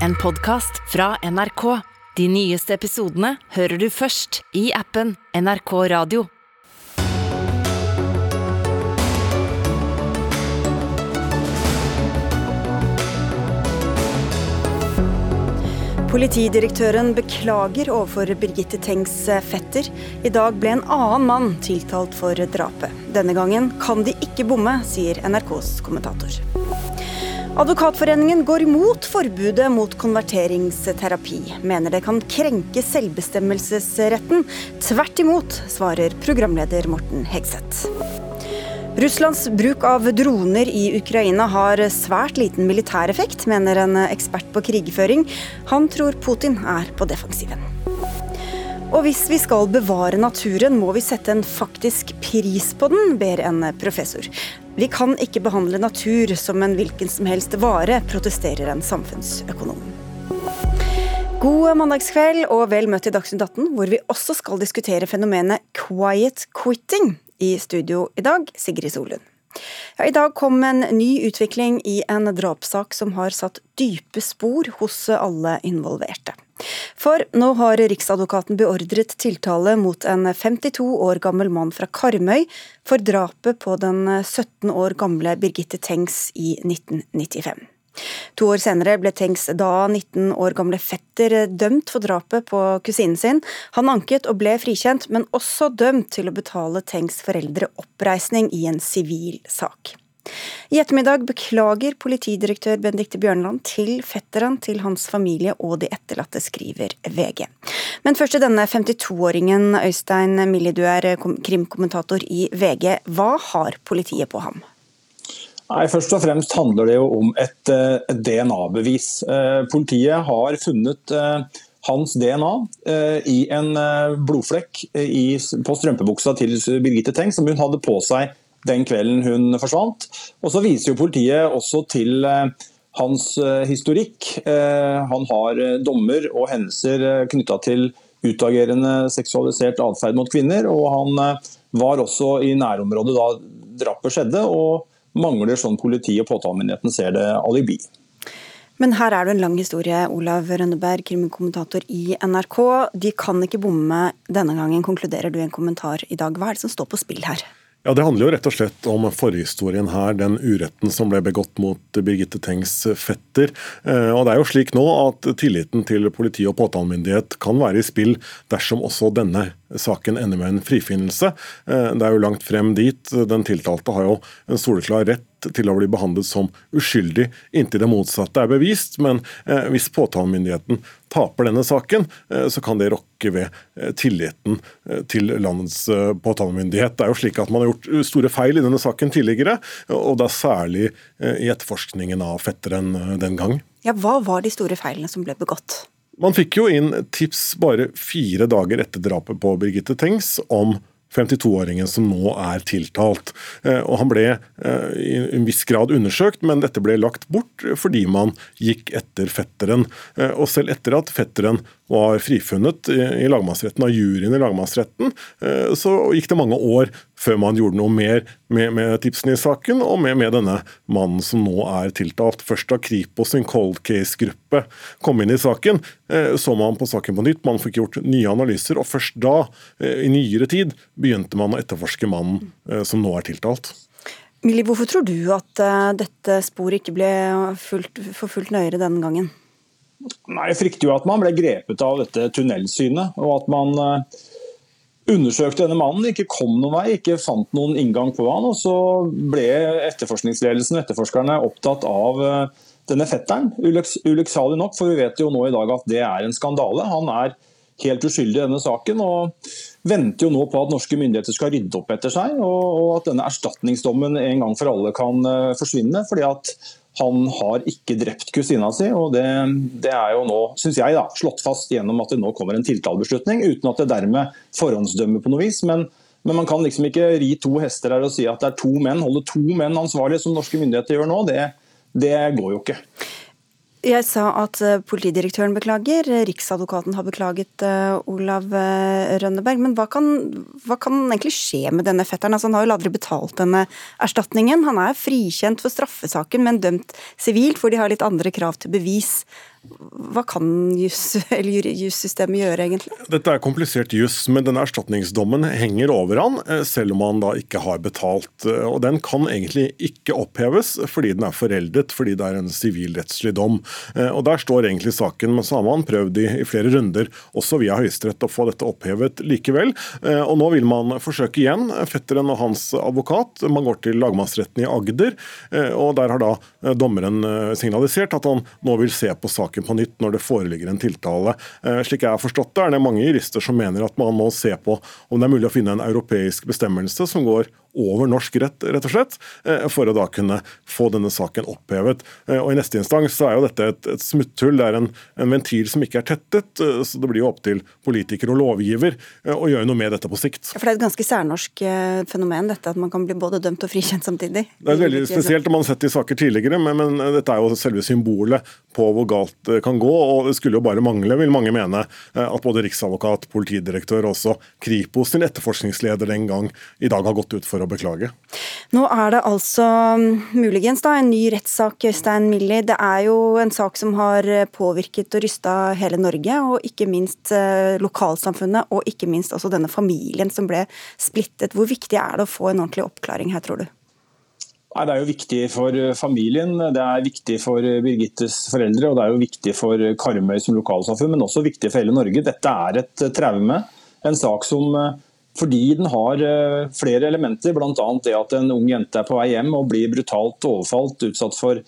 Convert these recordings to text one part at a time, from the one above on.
en podkast fra NRK. De nyeste episodene hører du først i appen NRK Radio. Politidirektøren beklager overfor Birgitte Tengs fetter. I dag ble en annen mann tiltalt for drapet. Denne gangen kan de ikke bomme, sier NRKs kommentator. Advokatforeningen går imot forbudet mot konverteringsterapi. Mener det kan krenke selvbestemmelsesretten. Tvert imot, svarer programleder Morten Hegseth. Russlands bruk av droner i Ukraina har svært liten militær effekt, mener en ekspert på krigføring. Han tror Putin er på defensiven. Og hvis vi skal bevare naturen, må vi sette en faktisk pris på den, ber en professor. Vi kan ikke behandle natur som en hvilken som helst vare, protesterer en samfunnsøkonom. God mandagskveld og vel møtt i Dagsnytt 18, hvor vi også skal diskutere fenomenet quiet quitting. I studio i dag, Sigrid Solund. Ja, I dag kom en ny utvikling i en drapssak som har satt dype spor hos alle involverte. For nå har Riksadvokaten beordret tiltale mot en 52 år gammel mann fra Karmøy for drapet på den 17 år gamle Birgitte Tengs i 1995. To år senere ble Tengs da 19 år gamle fetter dømt for drapet på kusinen sin. Han anket og ble frikjent, men også dømt til å betale Tengs foreldre oppreisning i en sivil sak. I ettermiddag beklager politidirektør Benedicte Bjørnland til fetteren til hans familie og de etterlatte, skriver VG. Men først til denne 52-åringen. Øystein Millie, du er krimkommentator i VG. Hva har politiet på ham? Nei, Først og fremst handler det jo om et, eh, et DNA-bevis. Eh, politiet har funnet eh, hans DNA i en blodflekk på strømpebuksa til Birgitte Tengs, som hun hadde på seg den kvelden hun forsvant. Og Så viser jo politiet også til hans historikk. Han har dommer og hendelser knytta til utagerende seksualisert atferd mot kvinner. og Han var også i nærområdet da drapet skjedde. og mangler sånn politi og påtalemyndigheten ser det alibi. Men her er det en lang historie, Olav Rønneberg, krimkommentator i NRK. De kan ikke bomme denne gangen, konkluderer du i en kommentar i dag. Hva er det som står på spill her? Ja, Det handler jo rett og slett om forhistorien her, den uretten som ble begått mot Birgitte Tengs fetter. Eh, og det er jo slik nå at tilliten til politi og påtalemyndighet kan være i spill dersom også denne saken ender med en frifinnelse. Eh, det er jo langt frem dit. Den tiltalte har jo en soleklar rett til å bli behandlet som uskyldig inntil det motsatte er bevist. Men eh, hvis påtalemyndigheten taper denne saken, eh, så kan det rokke ved tilliten til landets påtalemyndighet. Det er jo slik at Man har gjort store feil i denne saken tidligere, og da særlig i etterforskningen av fetteren den gang. Ja, Hva var de store feilene som ble begått? Man fikk jo inn tips bare fire dager etter drapet på Birgitte Tengs om 52-åringen som nå er tiltalt. Eh, og Han ble eh, i en viss grad undersøkt, men dette ble lagt bort fordi man gikk etter fetteren. Eh, og selv etter at fetteren var frifunnet i lagmannsretten av juryen i lagmannsretten, så gikk det mange år før man gjorde noe mer med, med tipsene i saken, og med, med, denne mannen som nå er tiltalt. Først da Kripos sin cold case-gruppe kom inn i saken, så man på saken på nytt. Man fikk gjort nye analyser, og først da, i nyere tid, begynte man å etterforske mannen eh, som nå er tiltalt. Millie, hvorfor tror du at eh, dette sporet ikke ble fulgt, forfulgt nøyere denne gangen? Nei, Jeg frykter jo at man ble grepet av dette tunnelsynet, og at man eh, undersøkte denne mannen, ikke kom noen vei, ikke fant noen inngang på han, og så ble etterforskningsledelsen og etterforskerne opptatt av denne fetteren. Ulykksalig nok, for vi vet jo nå i dag at det er en skandale. Han er helt uskyldig i denne saken. og venter jo nå på at norske myndigheter skal rydde opp etter seg, og, at denne erstatningsdommen en gang for alle kan eh, forsvinne. fordi at han har ikke drept kusina si, og det, det er jo nå synes jeg da, slått fast gjennom at det nå kommer en tiltalebeslutning, uten at det dermed forhåndsdømmer på noe vis. men men man kan liksom ikke ri to hester her og si at det er to menn, holde to menn ansvarlige, som norske myndigheter gjør nå. Det, det går jo ikke. Jeg sa at eh, politidirektøren beklager, Riksadvokaten har beklaget, uh, Olav Rønneberg. Men hva kan, hva kan, egentlig skje med denne fetteren? Altså, han har jo aldri betalt denne erstatningen. Han er frikjent for straffesaken, men dømt sivilt, for de har litt andre krav til bevis. Hva kan jussystemet gjøre, egentlig? Dette er komplisert juss, men denne erstatningsdommen henger over han, eh, selv om han da ikke har betalt. Eh, og Den kan egentlig ikke oppheves fordi den er foreldet, fordi det er en sivilrettslig dom. Eh, og Der står egentlig saken, men så har man prøvd i, flere runder, også via Høyesterett, å få dette opphevet likevel. Og nå vil man forsøke igjen. Fetteren og hans advokat man går til lagmannsretten i Agder, og der har da dommeren signalisert at han nå vil se på saken på nytt når det foreligger en tiltale. Eh, slik jeg har forstått det, er det mange jurister som mener at man må se på om det er mulig å finne en europeisk bestemmelse som går over norsk rett, rett og slett, eh, for å da kunne få denne saken opphevet. Eh, og I neste instans så er jo dette et, et smutthull, det er en, en, ventil som ikke er tettet. Eh, så det blir jo opp til politiker og lovgiver å gjøre noe med dette på sikt. For Det er et ganske særnorsk fenomen, dette at man kan bli både dømt og frikjent samtidig? Det er veldig spesielt, og man har sett det i saker tidligere, men, men, dette er jo selve symbolet på hvor galt det kan gå. og Det skulle jo bare mangle, vil mange mene, at både riksadvokat, politidirektør og også Kripos sin etterforskningsleder den gang i dag har gått ut for å beklage. Nå er det altså mm, muligens da en ny rettssak, Øystein Millie. Det er jo en sak som har påvirket og rysta hele Norge, og ikke minst eh, lokalsamfunnet, og ikke minst også denne familien som ble splittet. Hvor viktig er det å få en ordentlig oppklaring her, tror du? Det er jo viktig for familien, det er viktig for Birgittes foreldre og det er jo viktig for Karmøy som lokalsamfunn, men også viktig for hele Norge. Dette er et traume. En sak som eh, fordi den har eh, flere elementer, bl.a. det at en ung jente er på vei hjem og blir brutalt overfalt, utsatt for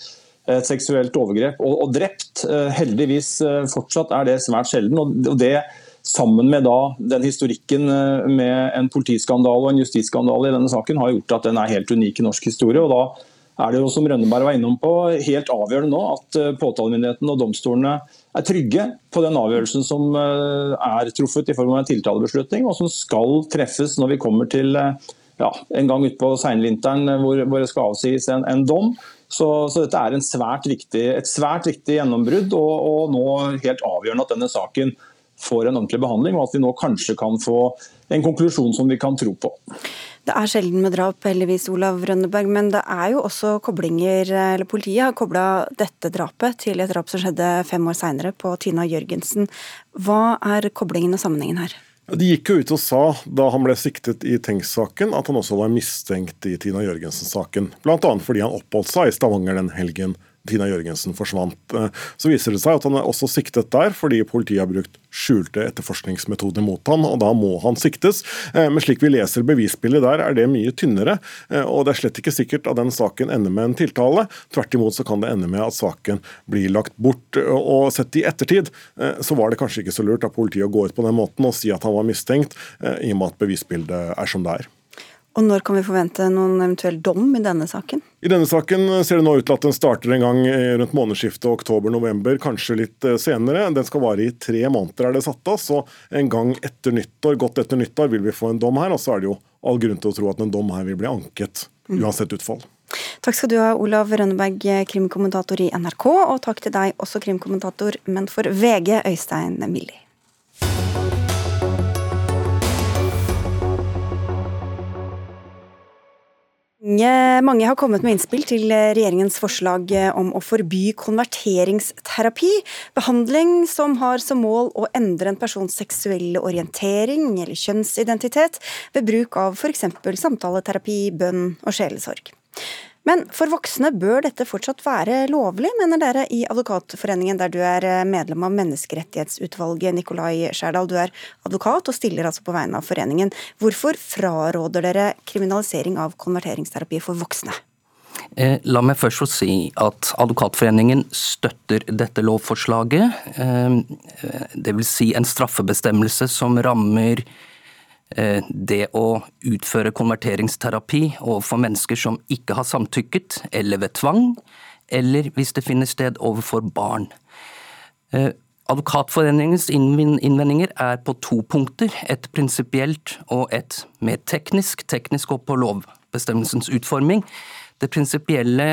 et seksuelt overgrep og, og drept. Eh, heldigvis eh, fortsatt er det svært sjelden. og det Sammen med da, den historikken med en politiskandale og en justisskandale i denne saken, har gjort at den er helt unik i norsk historie. og da er det jo, som Rønneberg var innom på, helt avgjørende nå at eh, påtalemyndigheten og domstolene er trygge på den avgjørelsen som eh, er truffet i form av en tiltalebeslutning, og som skal treffes når vi kommer til eh, ja, en gang utpå seinvinteren hvor, hvor det skal avsies en, en dom. Så, så, dette er svært viktig, et svært viktig gjennombrudd, og, og, nå helt avgjørende at denne saken får en ordentlig behandling, og at vi nå kanskje kan få en konklusjon som vi kan tro på. Det er sjelden med drap, heldigvis, Olav Rønneberg, men det er jo også koblinger eller Politiet har kobla dette drapet til et drap som skjedde fem år seinere, på Tina Jørgensen. Hva er koblingen og sammenhengen her? De gikk jo ut og sa, da han ble siktet i Tengs-saken, at han også var mistenkt i Tina Jørgensen-saken. Bl.a. fordi han oppholdt seg i Stavanger den helgen Tina Jørgensen forsvant. Eh, så viser det seg at han er også siktet der, fordi politiet har brukt skjulte etterforskningsmetoder mot han, og da må han siktes. Eh, men slik vi leser bevisbildet der, er det mye tynnere. Eh, og det er slett ikke sikkert at den saken ender med en tiltale. Tvert imot så kan det ende med at saken blir lagt bort. Og sett i ettertid så var det kanskje ikke så lurt av politiet å gå ut på den måten og si at han var mistenkt, i og med at bevisbildet er som det er. Og Når kan vi forvente noen eventuell dom i denne saken? I denne saken ser det nå ut til at den starter en gang rundt månedsskiftet oktober-november, kanskje litt eh, senere. Den skal vare i tre måneder, er det satt av. Så en gang etter nyttår, godt etter nyttår vil vi få en dom her. Og så er det jo all grunn til å tro at en dom her vil bli anket, mm. uansett utfall. Takk skal du ha, Olav Rønneberg, krimkommentator i NRK, og takk til deg, også krimkommentator, men for VG, Øystein Millie. Mange har kommet med innspill til regjeringens forslag om å forby konverteringsterapi. Behandling som har som mål å endre en persons seksuelle orientering eller kjønnsidentitet ved bruk av f.eks. samtaleterapi, bønn og sjelesorg. Men for voksne bør dette fortsatt være lovlig, mener dere i Advokatforeningen, der du er eh, medlem av Menneskerettighetsutvalget. Nikolai Skjærdal, du er advokat og stiller altså på vegne av foreningen. Hvorfor fraråder dere kriminalisering av konverteringsterapi for voksne? Eh, la meg først få si at Advokatforeningen støtter dette lovforslaget. Dvs. det vil si en straffebestemmelse som rammer Eh, det å utføre konverteringsterapi overfor mennesker som ikke har samtykket, eller ved tvang, eller hvis det finner sted overfor barn. Eh, Advokatforeningens innvendinger er på to punkter, et prinsipielt og et mer teknisk, teknisk og på lovbestemmelsens utforming. Det prinsipielle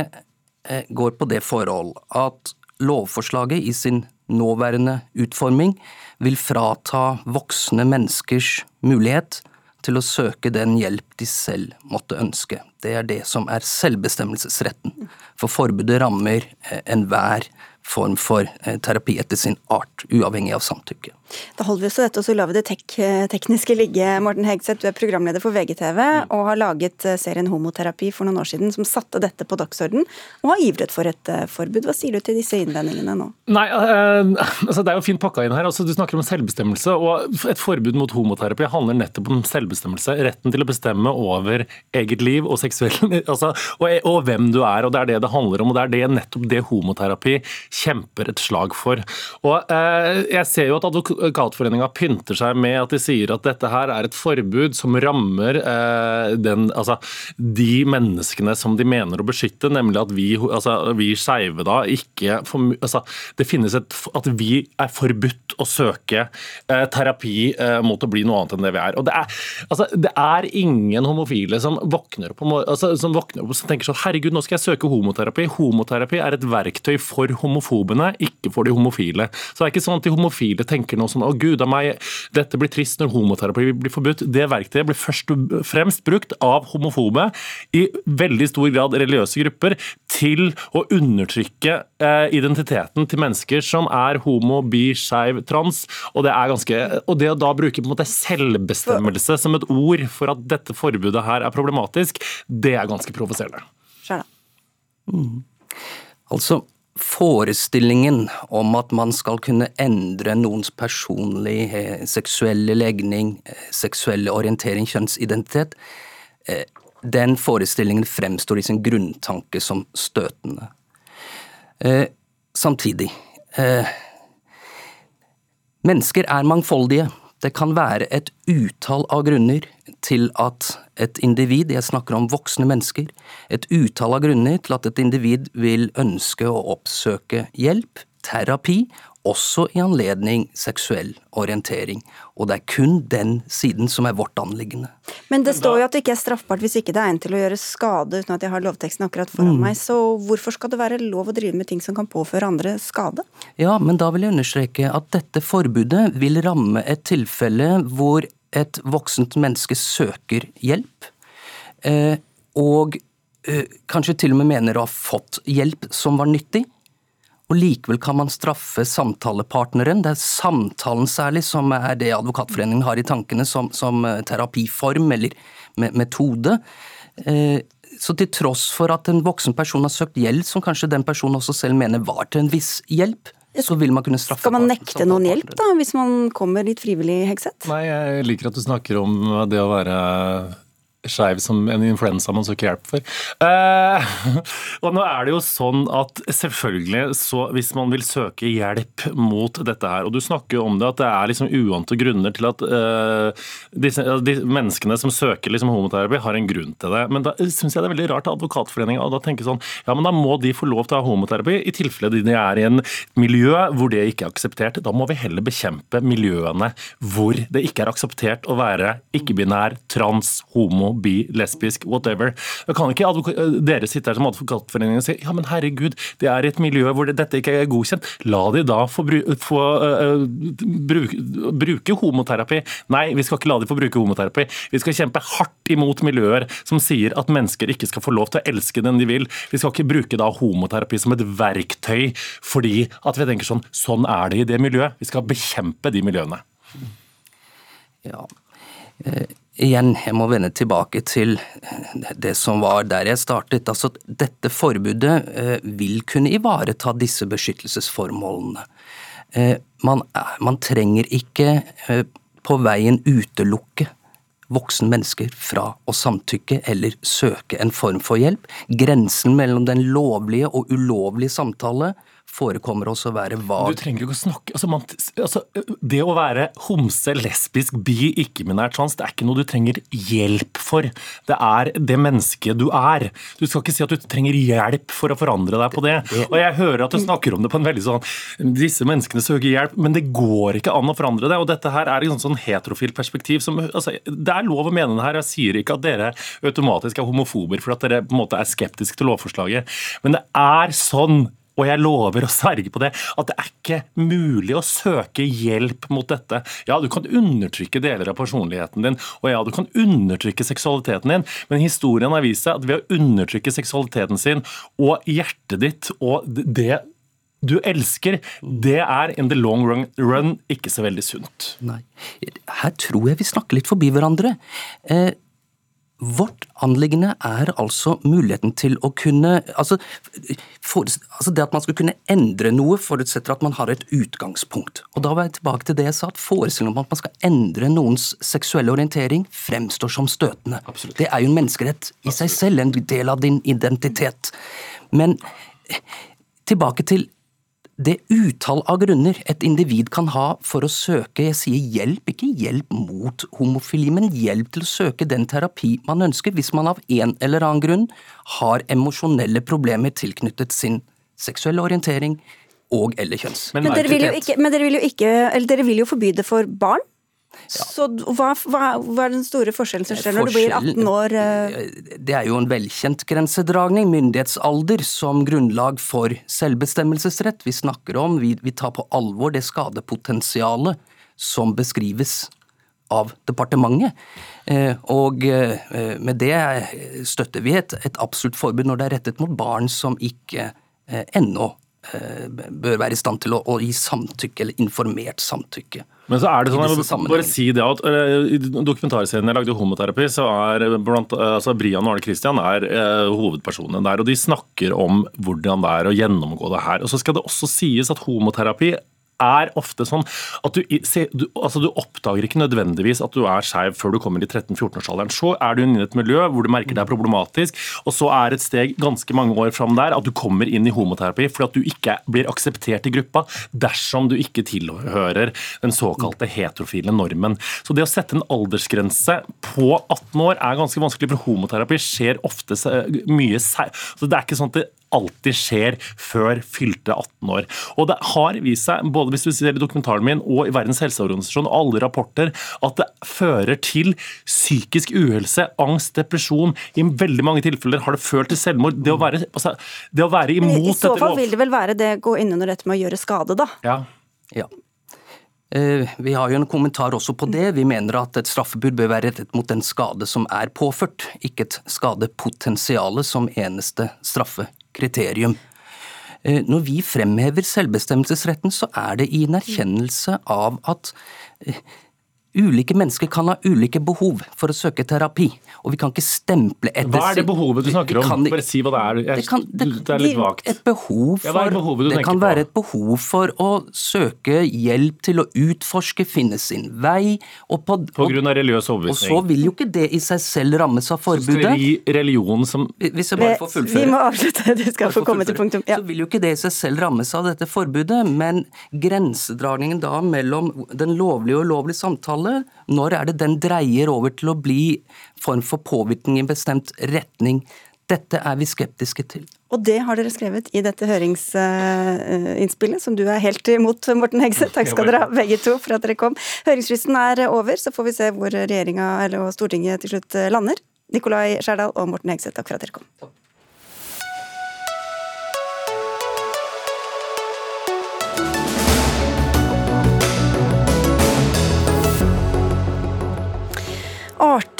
eh, går på det forhold at lovforslaget i sin nåværende utforming vil frata voksne menneskers mulighet til å søke den hjelp de selv måtte ønske. Det er det som er selvbestemmelsesretten. For forbudet rammer enhver enhver form for eh, terapi etter sin art, uavhengig av samtykke. Da holder vi oss til dette, og så lar vi det tek tekniske ligge. Morten Hegseth, du er programleder for VGTV og har laget eh, serien Homoterapi for noen år siden, som satte dette på dagsorden, og har ivret for et eh, forbud. Hva sier du til disse innvendingene nå? Nei, altså Det er jo fint pakka inn her. altså Du snakker om selvbestemmelse. og Et forbud mot homoterapi handler nettopp om selvbestemmelse. Retten til å bestemme over eget liv og seksuell altså, og, og, hvem du er. og Det er det det handler om. og Det er det, nettopp det homoterapi kjemper et slag for. Og uh, Jeg ser jo at Advokatforeninga pynter seg med at de sier at dette her er et forbud som rammer uh, den, altså, de menneskene som de mener å beskytte, nemlig at vi, altså, vi skeive da ikke for, altså, Det finnes et At vi er forbudt å søke uh, terapi mot å bli noe annet enn det vi er. Og Det er, altså, det er ingen homofile som våkner opp, altså, som våkner opp og tenker sånn Herregud, nå skal jeg søke homoterapi. Homoterapi er et verktøy for homofobene, ikke for de homofile. Så det er ikke sånn at de homofile tenker noe sånn å gud av meg, dette blir trist når homoterapi blir forbudt. Det verktøyet blir først og fremst brukt av homofobe i veldig stor grad religiøse grupper til å undertrykke eh, identiteten til mennesker som er homo, bi, skeiv, trans. Og det er ganske, og det å da bruke på en måte selvbestemmelse som et ord for at dette forbudet her er problematisk, det er ganske provoserende. Mm. Altså, forestillingen om at man skal kunne endre noens personlige eh, seksuelle legning, eh, seksuelle orientering, kjønnsidentitet, eh, den forestillingen fremstår i sin grunntanke som støtende. Samtidig Mennesker er mangfoldige. Det kan være et utall av grunner til at et individ, jeg snakker om voksne mennesker, et utall av grunner til at et individ vil ønske å oppsøke hjelp, terapi, også i anledning seksuell orientering. Og det er kun den siden som er vårt anliggende. Men det står jo at det ikke er straffbart hvis ikke det er en til å gjøre skade, uten at jeg har lovteksten akkurat foran mm. meg. Så hvorfor skal det være lov å drive med ting som kan påføre andre skade? Ja, men da vil jeg understreke at dette forbudet vil ramme et tilfelle hvor et voksent menneske søker hjelp, eh, og eh, kanskje til og med mener å ha fått hjelp som var nyttig, og likevel kan man straffe samtalepartneren. Det er samtalen særlig som er det Advokatforeningen har i tankene som, som eh, terapiform eller metode. Så til tross for at en voksen person har søkt hjelp, som kanskje den personen også selv mener var til en viss hjelp, så vil man kunne straffe Skal man nekte noen hjelp, da, hvis man kommer litt frivillig, Hegseth? Nei, jeg liker at du snakker om det å være skeiv som en influensa man søker hjelp for. Eh, og nå er det jo sånn at selvfølgelig, så hvis man vil søke hjelp mot dette her, og du snakker jo om det, at det er liksom uante grunner til at eh, disse, de menneskene som søker liksom homoterapi, har en grunn til det. Men da syns jeg det er veldig rart at advokatforeningen da tenker sånn ja, men da må de få lov til å ha homoterapi, i tilfelle de er i en miljø hvor det ikke er akseptert. Da må vi heller bekjempe miljøene hvor det ikke er akseptert å være ikke-binær, trans, homo, bi, lesbisk, whatever. Kan ikke dere sitte her som Advokatforeningen og si ja, men herregud, det er et miljø hvor dette ikke er godkjent. La de da få, bru, få uh, bruke, bruke homoterapi. Nei, vi skal ikke la de få bruke homoterapi. Vi skal kjempe hardt imot miljøer som sier at mennesker ikke skal få lov til å elske den de vil. Vi skal ikke bruke da homoterapi som et verktøy fordi at vi tenker sånn sånn er det i det miljøet. Vi skal bekjempe de miljøene. Ja, Eh, igjen, jeg må vende tilbake til det som var der jeg startet. Altså, dette forbudet eh, vil kunne ivareta disse beskyttelsesformålene. Eh, man, man trenger ikke på veien utelukke voksne mennesker fra å samtykke eller søke en form for hjelp. Grensen mellom den lovlige og ulovlige samtale forekommer også å være vag. Du trenger ikke å snakke altså, man, altså, Det å være homse, lesbisk, bi, ikke minær trans, det er ikke noe du trenger hjelp for. Det er det mennesket du er. Du skal ikke si at du trenger hjelp for å forandre deg på det. Og jeg hører at du snakker om det på en veldig sånn Disse menneskene søker hjelp, men det går ikke an å forandre det. Og dette her er et sånn heterofilt perspektiv som altså, Det er lov å mene det her. Jeg sier ikke at dere automatisk er homofober for at dere på en måte er skeptiske til lovforslaget, men det er sånn og jeg lover å sverge på det, at det er ikke mulig å søke hjelp mot dette. Ja, du kan undertrykke deler av personligheten din, og ja, du kan undertrykke seksualiteten din, men historien har vist seg at ved å undertrykke seksualiteten sin og hjertet ditt og det du elsker, det er in the long run, ikke så veldig sunt. Nei. Her tror jeg vi snakker litt forbi hverandre. Eh, Vårt anliggende er altså muligheten til å kunne altså, for, altså, Det at man skal kunne endre noe, forutsetter at man har et utgangspunkt. Og Da var jeg tilbake til det jeg sa, at forestillingen om at man skal endre noens seksuelle orientering, fremstår som støtende. Absolutt. Det er jo en menneskerett i seg selv, en del av din identitet. Men tilbake til det utall av grunner et individ kan ha for å søke jeg sier hjelp, ikke hjelp mot homofili, men hjelp til å søke den terapi man ønsker, hvis man av en eller annen grunn har emosjonelle problemer tilknyttet sin seksuelle orientering og eller kjønns. Men, men, dere vil jo ikke, men dere vil jo ikke, eller dere vil jo forby det for barn? Ja. Så hva, hva, hva, er den store forskjellen som skjer når du blir 18 år? Uh... Det er jo en velkjent grensedragning, myndighetsalder, som grunnlag for selvbestemmelsesrett. Vi snakker om, vi, vi tar på alvor det skadepotensialet som beskrives av departementet. Uh, og uh, med det støtter vi et, et absolutt forbud når det er rettet mot barn som ikke ennå bør være i stand til å, å gi samtykke, eller informert samtykke. Men så er det sånn, jeg må bare si det at I dokumentarserien jeg lagde homoterapi, så er blant, altså Brian og Arne Christian er eh, hovedpersonene der. og De snakker om hvordan det er å gjennomgå det her. Og så skal det også sies at homoterapi er ofte sånn at du, du, altså du oppdager ikke nødvendigvis at du er skeiv før du kommer i 13-14-årsalderen. Så er du inne i et miljø hvor du merker det er problematisk, og så er et steg ganske mange år fram der at du kommer inn i homoterapi fordi at du ikke blir akseptert i gruppa dersom du ikke tilhører den såkalte heterofile normen. Så det å sette en aldersgrense på 18 år er ganske vanskelig, for homoterapi skjer ofte mye så Det er ikke sånn at det alltid skjer før fylte 18 år. Og det har vist seg, både hvis du ser i dokumentaren min og i Verdens helseorganisasjon, og alle rapporter, at det fører til psykisk uhelse, angst, depresjon. I veldig mange tilfeller har det ført til selvmord. Det å være, altså, det å være imot dette I så fall vil det vel være det gå inn under dette med å gjøre skade, da? Ja. ja. Eh, vi har jo en kommentar også på det. Vi mener at et straffebud bør være rettet mot den skade som er påført, ikke et skadepotensialet som eneste straffe kriterium. Eh, når vi fremhever selvbestemmelsesretten, så er det i en erkjennelse av at eh, Ulike mennesker kan ha ulike behov for å søke terapi, og vi kan ikke stemple etter Hva er det behovet du snakker om? Kan, Bare si hva det er. Jeg, det, kan, det, det, er litt vagt. Et behov for, ja, det, det kan være et behov for å søke hjelp til å utforske, finne sin vei. Og på, på grunn av religiøs overbevisning. Og så vil jo ikke det i seg selv rammes av forbudet. Så skal religion som Hvis jeg bare får fullføre. Vi må avslutte, du skal få komme til punktum. Ja. Så vil jo ikke det i seg selv rammes av dette forbudet, men grensedragningen da mellom den lovlige og ulovlige samtale samtale? Når er det den dreier over til å bli form for påvirkning i en bestemt retning? Dette er vi skeptiske til. Og det har dere skrevet i dette høringsinnspillet, som du er helt imot, Morten Hegse. Takk skal dere ha, begge to, for at dere kom. Høringsfristen er over, så får vi se hvor regjeringa og Stortinget til slutt lander. Nikolai Skjerdal og Morten Hegse, takk for at dere kom.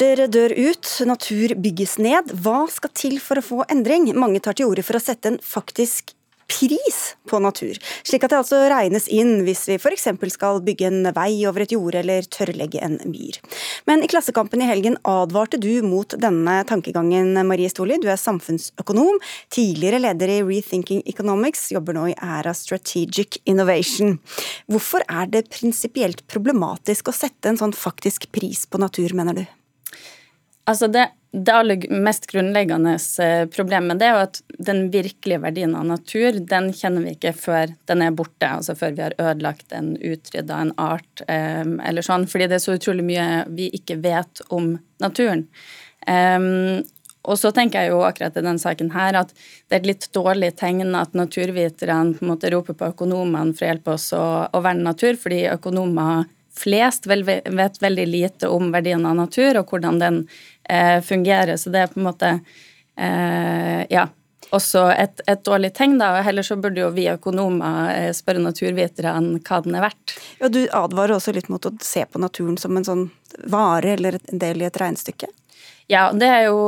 Arter dør ut, natur bygges ned. Hva skal til for å få endring? Mange tar til orde for å sette en faktisk pris på natur, slik at det altså regnes inn hvis vi f.eks. skal bygge en vei over et jorde eller tørrlegge en myr. Men i Klassekampen i helgen advarte du mot denne tankegangen, Marie Stoli. Du er samfunnsøkonom, tidligere leder i Rethinking Economics, jobber nå i Æra Strategic Innovation. Hvorfor er det prinsipielt problematisk å sette en sånn faktisk pris på natur, mener du? Altså det, det, aller mest grunnleggende eh, problemet det er jo at den virkelige verdien av natur den kjenner vi ikke før den er borte, altså før vi har ødelagt en, utrydda en art eh, eller sånn, fordi det er så utrolig mye vi ikke vet om naturen. Um, og så tenker jeg jo akkurat i denne saken her at det er et litt dårlig tegn at naturviterne på en måte roper på økonomene for å hjelpe oss å, å verne natur, fordi økonomer flest vet veldig lite om verdien av natur og hvordan den eh, fungerer. Så det er på en måte eh, ja, også et, et, dårlig tegn. da, Heller så burde jo vi økonomer eh, spørre naturviterne hva den er verdt. Ja, Du advarer også litt mot å se på naturen som en sånn vare eller en del i et regnestykke? Ja, det er, jo,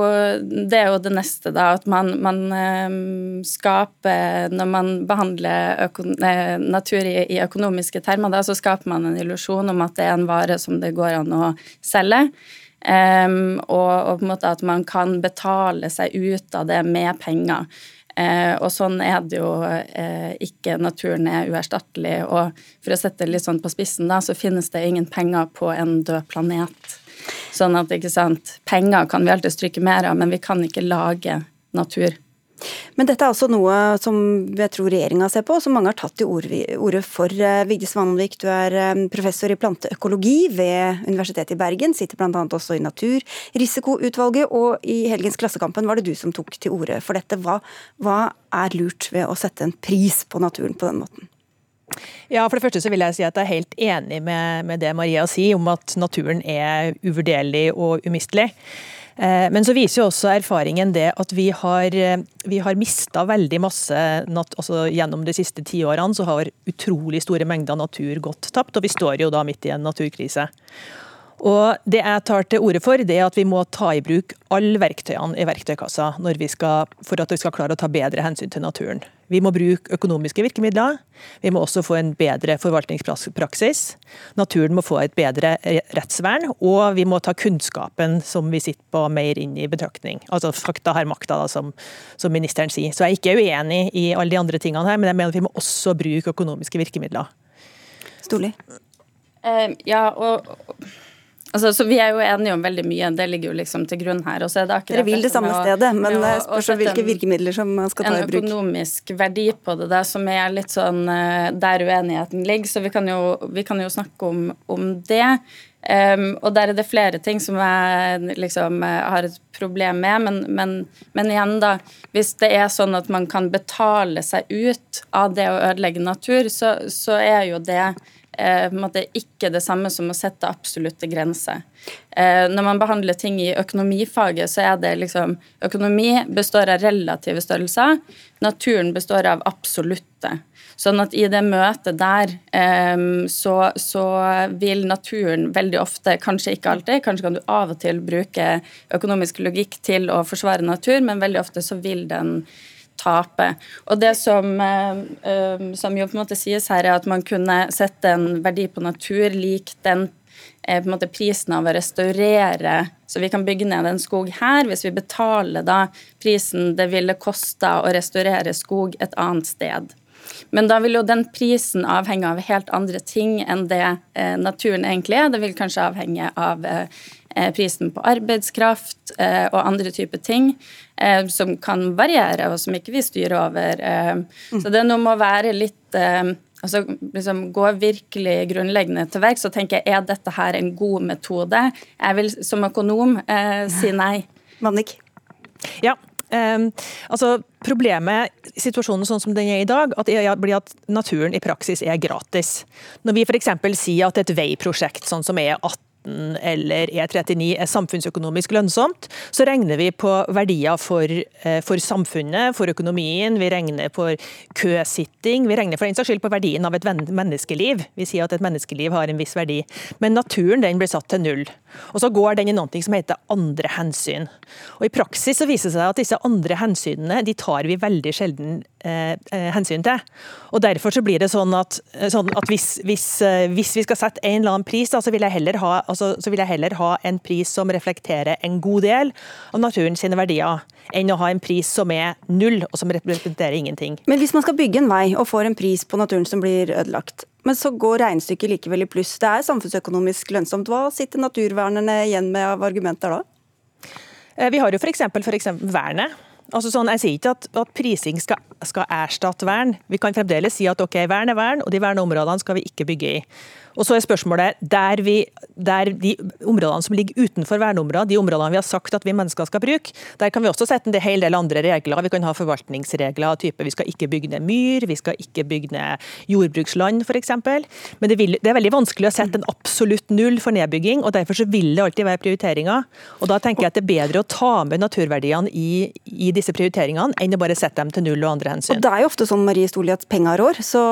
det er jo det neste, da. At man, man um, skaper Når man behandler natur i, i, økonomiske termer, da, så skaper man en illusjon om at det er en vare som det går an å selge. Um, og, og, på en måte at man kan betale seg ut av det med penger. Uh, og sånn er det jo uh, ikke. Naturen er uerstattelig. Og for å sette det litt sånn på spissen, da, så finnes det ingen penger på en død planet. Sånn at, ikke sant, penger kan vi alltid stryke mer av, men vi kan ikke lage natur. Men dette er altså noe som jeg tror regjeringa ser på, som mange har tatt til orde for. Eh, Vigdis Vanvik, du er eh, professor i planteøkologi ved Universitetet i Bergen, sitter bl.a. også i Naturrisikoutvalget, og i helgens Klassekampen var det du som tok til orde for dette. Hva, hva er lurt ved å sette en pris på naturen på den måten? Ja, for det første så vil jeg si at jeg er helt enig med, med det Maria sier om at naturen er uvurderlig og umistelig. Eh, men så viser jo også erfaringen det at vi har, eh, vi har mista veldig masse altså Gjennom de siste tiårene så har utrolig store mengder natur gått tapt, og vi står jo da midt i en naturkrise. Og Det jeg tar til orde for, det er at vi må ta i bruk alle verktøyene i verktøykassa skal, for at vi skal klare å ta bedre hensyn til naturen. Vi må bruke økonomiske virkemidler. Vi må også få en bedre forvaltningspraksis. Naturen må få et bedre rettsvern, og vi må ta kunnskapen som vi sitter på, mer inn i betraktning. Altså fakta har makta, da, som, som, ministeren sier. Så jeg er ikke uenig i alle de andre tingene her, men jeg mener at vi må også bruke økonomiske virkemidler. Storli? Uh, ja, og Altså, så Vi er jo enige om veldig mye, det ligger jo liksom til grunn her. Dere vil det samme stedet, men det spørs hvilke virkemidler som man skal ta i bruk. En økonomisk verdi på det, der, som er litt sånn eh, der uenigheten ligger. Så vi kan jo, vi kan jo snakke om, om det. Um, og der er det flere ting som jeg liksom eh, har et problem med, men, men, men, igjen, da. Hvis det er sånn at man kan betale seg ut av det å ødelegge natur, så, så er jo det eh, ikke det samme som å sette absolutte grenser. Eh, når man behandler ting i økonomifaget, så er det liksom Økonomi består av relative størrelser. Naturen består av absolutte. Sånn at i det møtet der eh, så, så, vil naturen veldig ofte, kanskje ikke alltid, kanskje kan du av og til bruke økonomisk logikk til å forsvare natur, men veldig ofte så vil den tape. Og det som, eh, eh, som, jo på en måte sies her, er at man kunne sette en verdi på natur lik den eh, på en måte prisen av å restaurere Så vi kan bygge ned en skog her, hvis vi betaler da prisen det ville kosta å restaurere skog et annet sted. Men da vil jo den prisen avhenge av helt andre ting enn det naturen egentlig er. Det vil kanskje avhenge av prisen på arbeidskraft eh, og andre typer ting eh, som kan variere, og som ikke vi styrer over. Mm. Så det er noe med å være litt altså liksom Gå virkelig grunnleggende til verks og tenke er dette her en god metode. Jeg vil som økonom eh, si nei. Mannik? Ja, Um, altså Problemet situasjonen sånn som den er i dag, at blir at naturen i praksis er gratis. Når vi f.eks. sier at et veiprosjekt sånn som E18 eller E39 er samfunnsøkonomisk lønnsomt, så regner vi på verdier for, eh, for samfunnet, for økonomien. Vi regner på køsitting. Vi regner for den saks skyld på verdien av et menneskeliv. Vi sier at et menneskeliv har en viss verdi. Men naturen den blir satt til null. Og så går den i noe som heter andre hensyn. Og I praksis så viser det seg at disse andre hensynene de tar vi veldig sjelden eh, eh hensyn til. Og Derfor så blir det sånn at, sånn at hvis, hvis, hvis, vi skal sette en eller annen pris, da, så vil ha altså, så vil jeg heller ha en pris som reflekterer en god del av naturens verdier, enn å ha en pris som er null, og som representerer ingenting. Men hvis man skal bygge en vei og får en pris på naturen som blir ødelagt, men så går regnestykket likevel i pluss, det er samfunnsøkonomisk lønnsomt, hva sitter naturvernerne igjen med av argumenter da? Eh, vi har jo f.eks. vernet. Altså sånn, jeg sier ikke at, at prising skal, skal, erstatte vern. Vi kan fremdeles si at ok, vern er vern, og de verneområdene skal vi ikke bygge i. Og så er spørsmålet, der, vi, der de områdene som ligger utenfor verneområdet, de områdene vi har sagt at vi mennesker skal bruke, der kan vi også sette en hel del andre regler. Vi kan ha forvaltningsregler av type vi skal ikke bygge ned myr, vi skal ikke bygge ned jordbruksland f.eks. Men det, vil, det, er veldig vanskelig å sette en absolutt null for nedbygging, og derfor vil det alltid være prioriteringer. Og da tenker jeg at det er bedre å ta med naturverdiene i, i disse prioriteringene, enn å bare sette dem til null og andre hensyn. Og Det er jo ofte sånn Marie Stoli, at penger rår, så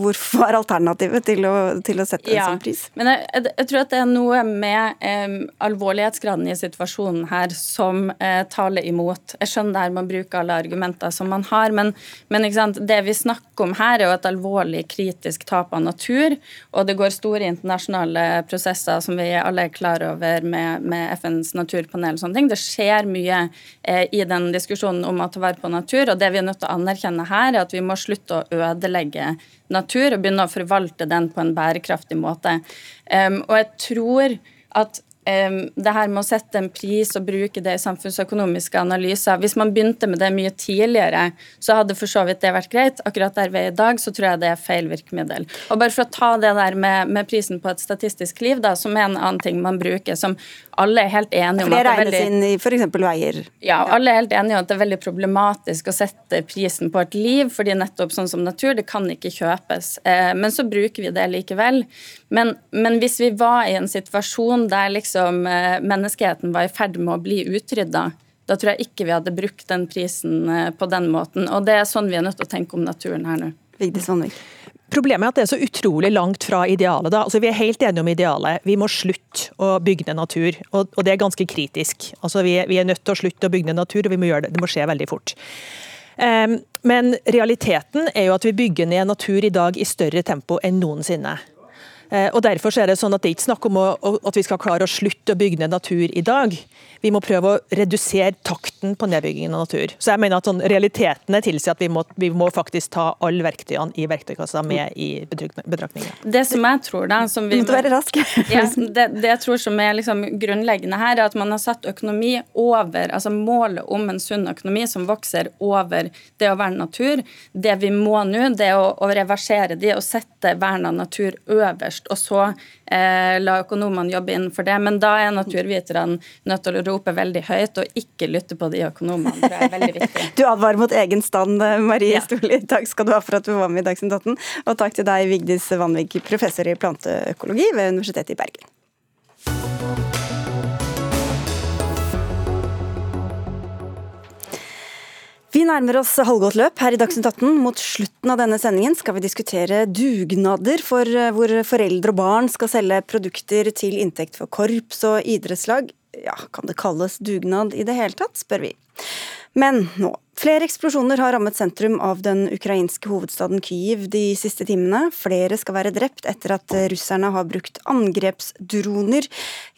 hvorfor er alternativet til å, til å sette ja, en sånn pris? Men jeg, jeg, jeg, tror at det er noe med eh, alvorlighetsgraden i situasjonen her som eh, taler imot. Jeg skjønner der man bruker alle argumenter som man har, men, men det vi snakker om her, er jo et alvorlig kritisk tap av natur, og det går store internasjonale prosesser som vi alle er klar over med, med FNs naturpanel og sånne ting. Det skjer mye eh, i den diskusjonen om å ta vare på natur. og Det vi er nødt til å anerkjenne her, er at vi må slutte å ødelegge natur og begynne å forvalte den på en bærekraftig måte. Um, og jeg tror at det her med å sette en pris og bruke det i samfunnsøkonomiske analyser Hvis man begynte med det mye tidligere, så hadde for så vidt det vært greit. Akkurat der vi er i dag, så tror jeg det er feil virkemiddel. Og bare for å ta det der med, med prisen på et statistisk liv, da, som er en annen ting man bruker, som alle er helt enige om at det er veldig inn i f.eks. veier? Ja, alle er helt enige om at det er veldig problematisk å sette prisen på et liv, fordi nettopp sånn som natur, det kan ikke kjøpes. Eh, men så bruker vi det likevel. Men, men hvis vi var i en situasjon der liksom liksom menneskeheten var i ferd med å bli utrydda, da tror jeg ikke vi hadde brukt den prisen eh, på den måten. Og det er sånn vi er nødt til å tenke om naturen her nå. Vigdis Sandvik. Problemet er at det er så utrolig langt fra idealet. Altså, vi er helt enige om idealet. Vi må slutte å bygge ned natur, og, og det er ganske kritisk. Altså, vi, vi, er, nødt til å slutte å bygge ned natur, og vi må gjøre det. det må skje veldig fort. Um, men realiteten er jo at vi bygger ned natur i dag i større tempo enn noensinne. Eh, og Derfor er det sånn at det ikke snakk om å, at vi skal klare å slutte å bygge ned natur i dag. Vi må prøve å redusere takten på nedbyggingen av natur. Så jeg mener at sånn, Realitetene tilsier at vi må, vi må, faktisk ta alle verktøyene i verktøykassa med i betraktningen. Det som jeg tror da, som vi Måtte være raske. ja, det, det, jeg tror som er liksom grunnleggende her, er at man har satt økonomi over altså Målet om en sunn økonomi som vokser over det å verne natur. Det vi må nå, det er å, å reversere de og sette vern av natur øverst først, og så eh, la økonomene jobbe innenfor det. Men da er naturviterne nødt til å rope veldig høyt og ikke lytte på de økonomene. Det er veldig viktig. Du advarer mot egen stand, Marie ja. Storli. Takk skal du ha for at du var med i Dagsnytt 18. Og takk til deg, Vigdis Vanvik, professor i planteøkologi ved Universitetet i Bergen. Vi nærmer oss halvgått løp her i Dagsnytt 18. Mot slutten av denne sendingen skal vi diskutere dugnader, for eh, hvor foreldre og barn skal selge produkter til inntekt for korps og idrettslag. Ja, kan det kalles dugnad i det hele tatt, spør vi. Men nå. Flere eksplosjoner har rammet sentrum av den ukrainske hovedstaden Kyiv de siste timene. Flere skal være drept etter at russerne har brukt angrepsdroner.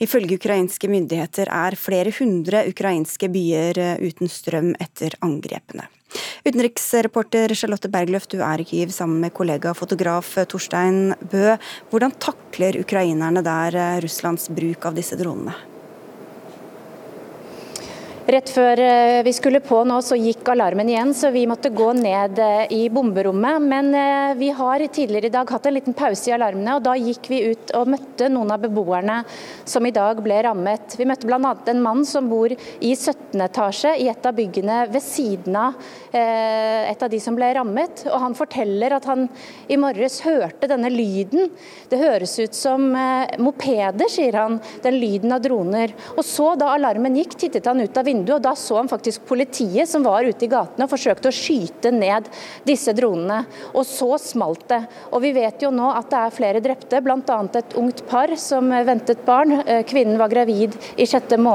Ifølge ukrainske myndigheter er flere hundre ukrainske byer uten strøm etter angrepene. Utenriksreporter Charlotte Bergløft, du er i Kyiv sammen med kollega fotograf Torstein Bø. Hvordan takler ukrainerne der Russlands bruk av disse dronene? Rett før eh, vi skulle på nå, så gikk alarmen igjen, så vi måtte gå ned eh, i bomberommet. Men eh, vi har tidligere i dag hatt en liten pause i alarmene, og da gikk vi ut og møtte noen av beboerne som i dag ble rammet. Vi møtte bl.a. en mann som bor i 17. etasje i et av byggene ved siden av et av de som ble rammet. Og han forteller at han i morges hørte denne lyden. Det høres ut som mopeder, sier han. Den lyden av droner. Og så, da alarmen gikk, tittet han ut av vinduet vinduet, og da så han faktisk politiet som var ute i gatene og forsøkte å skyte ned disse dronene. Og så smalt det. Og vi vet jo nå at det er flere drepte, bl.a. et ungt par som ventet barn. Eh, kvinnen var gravid i sjette måned.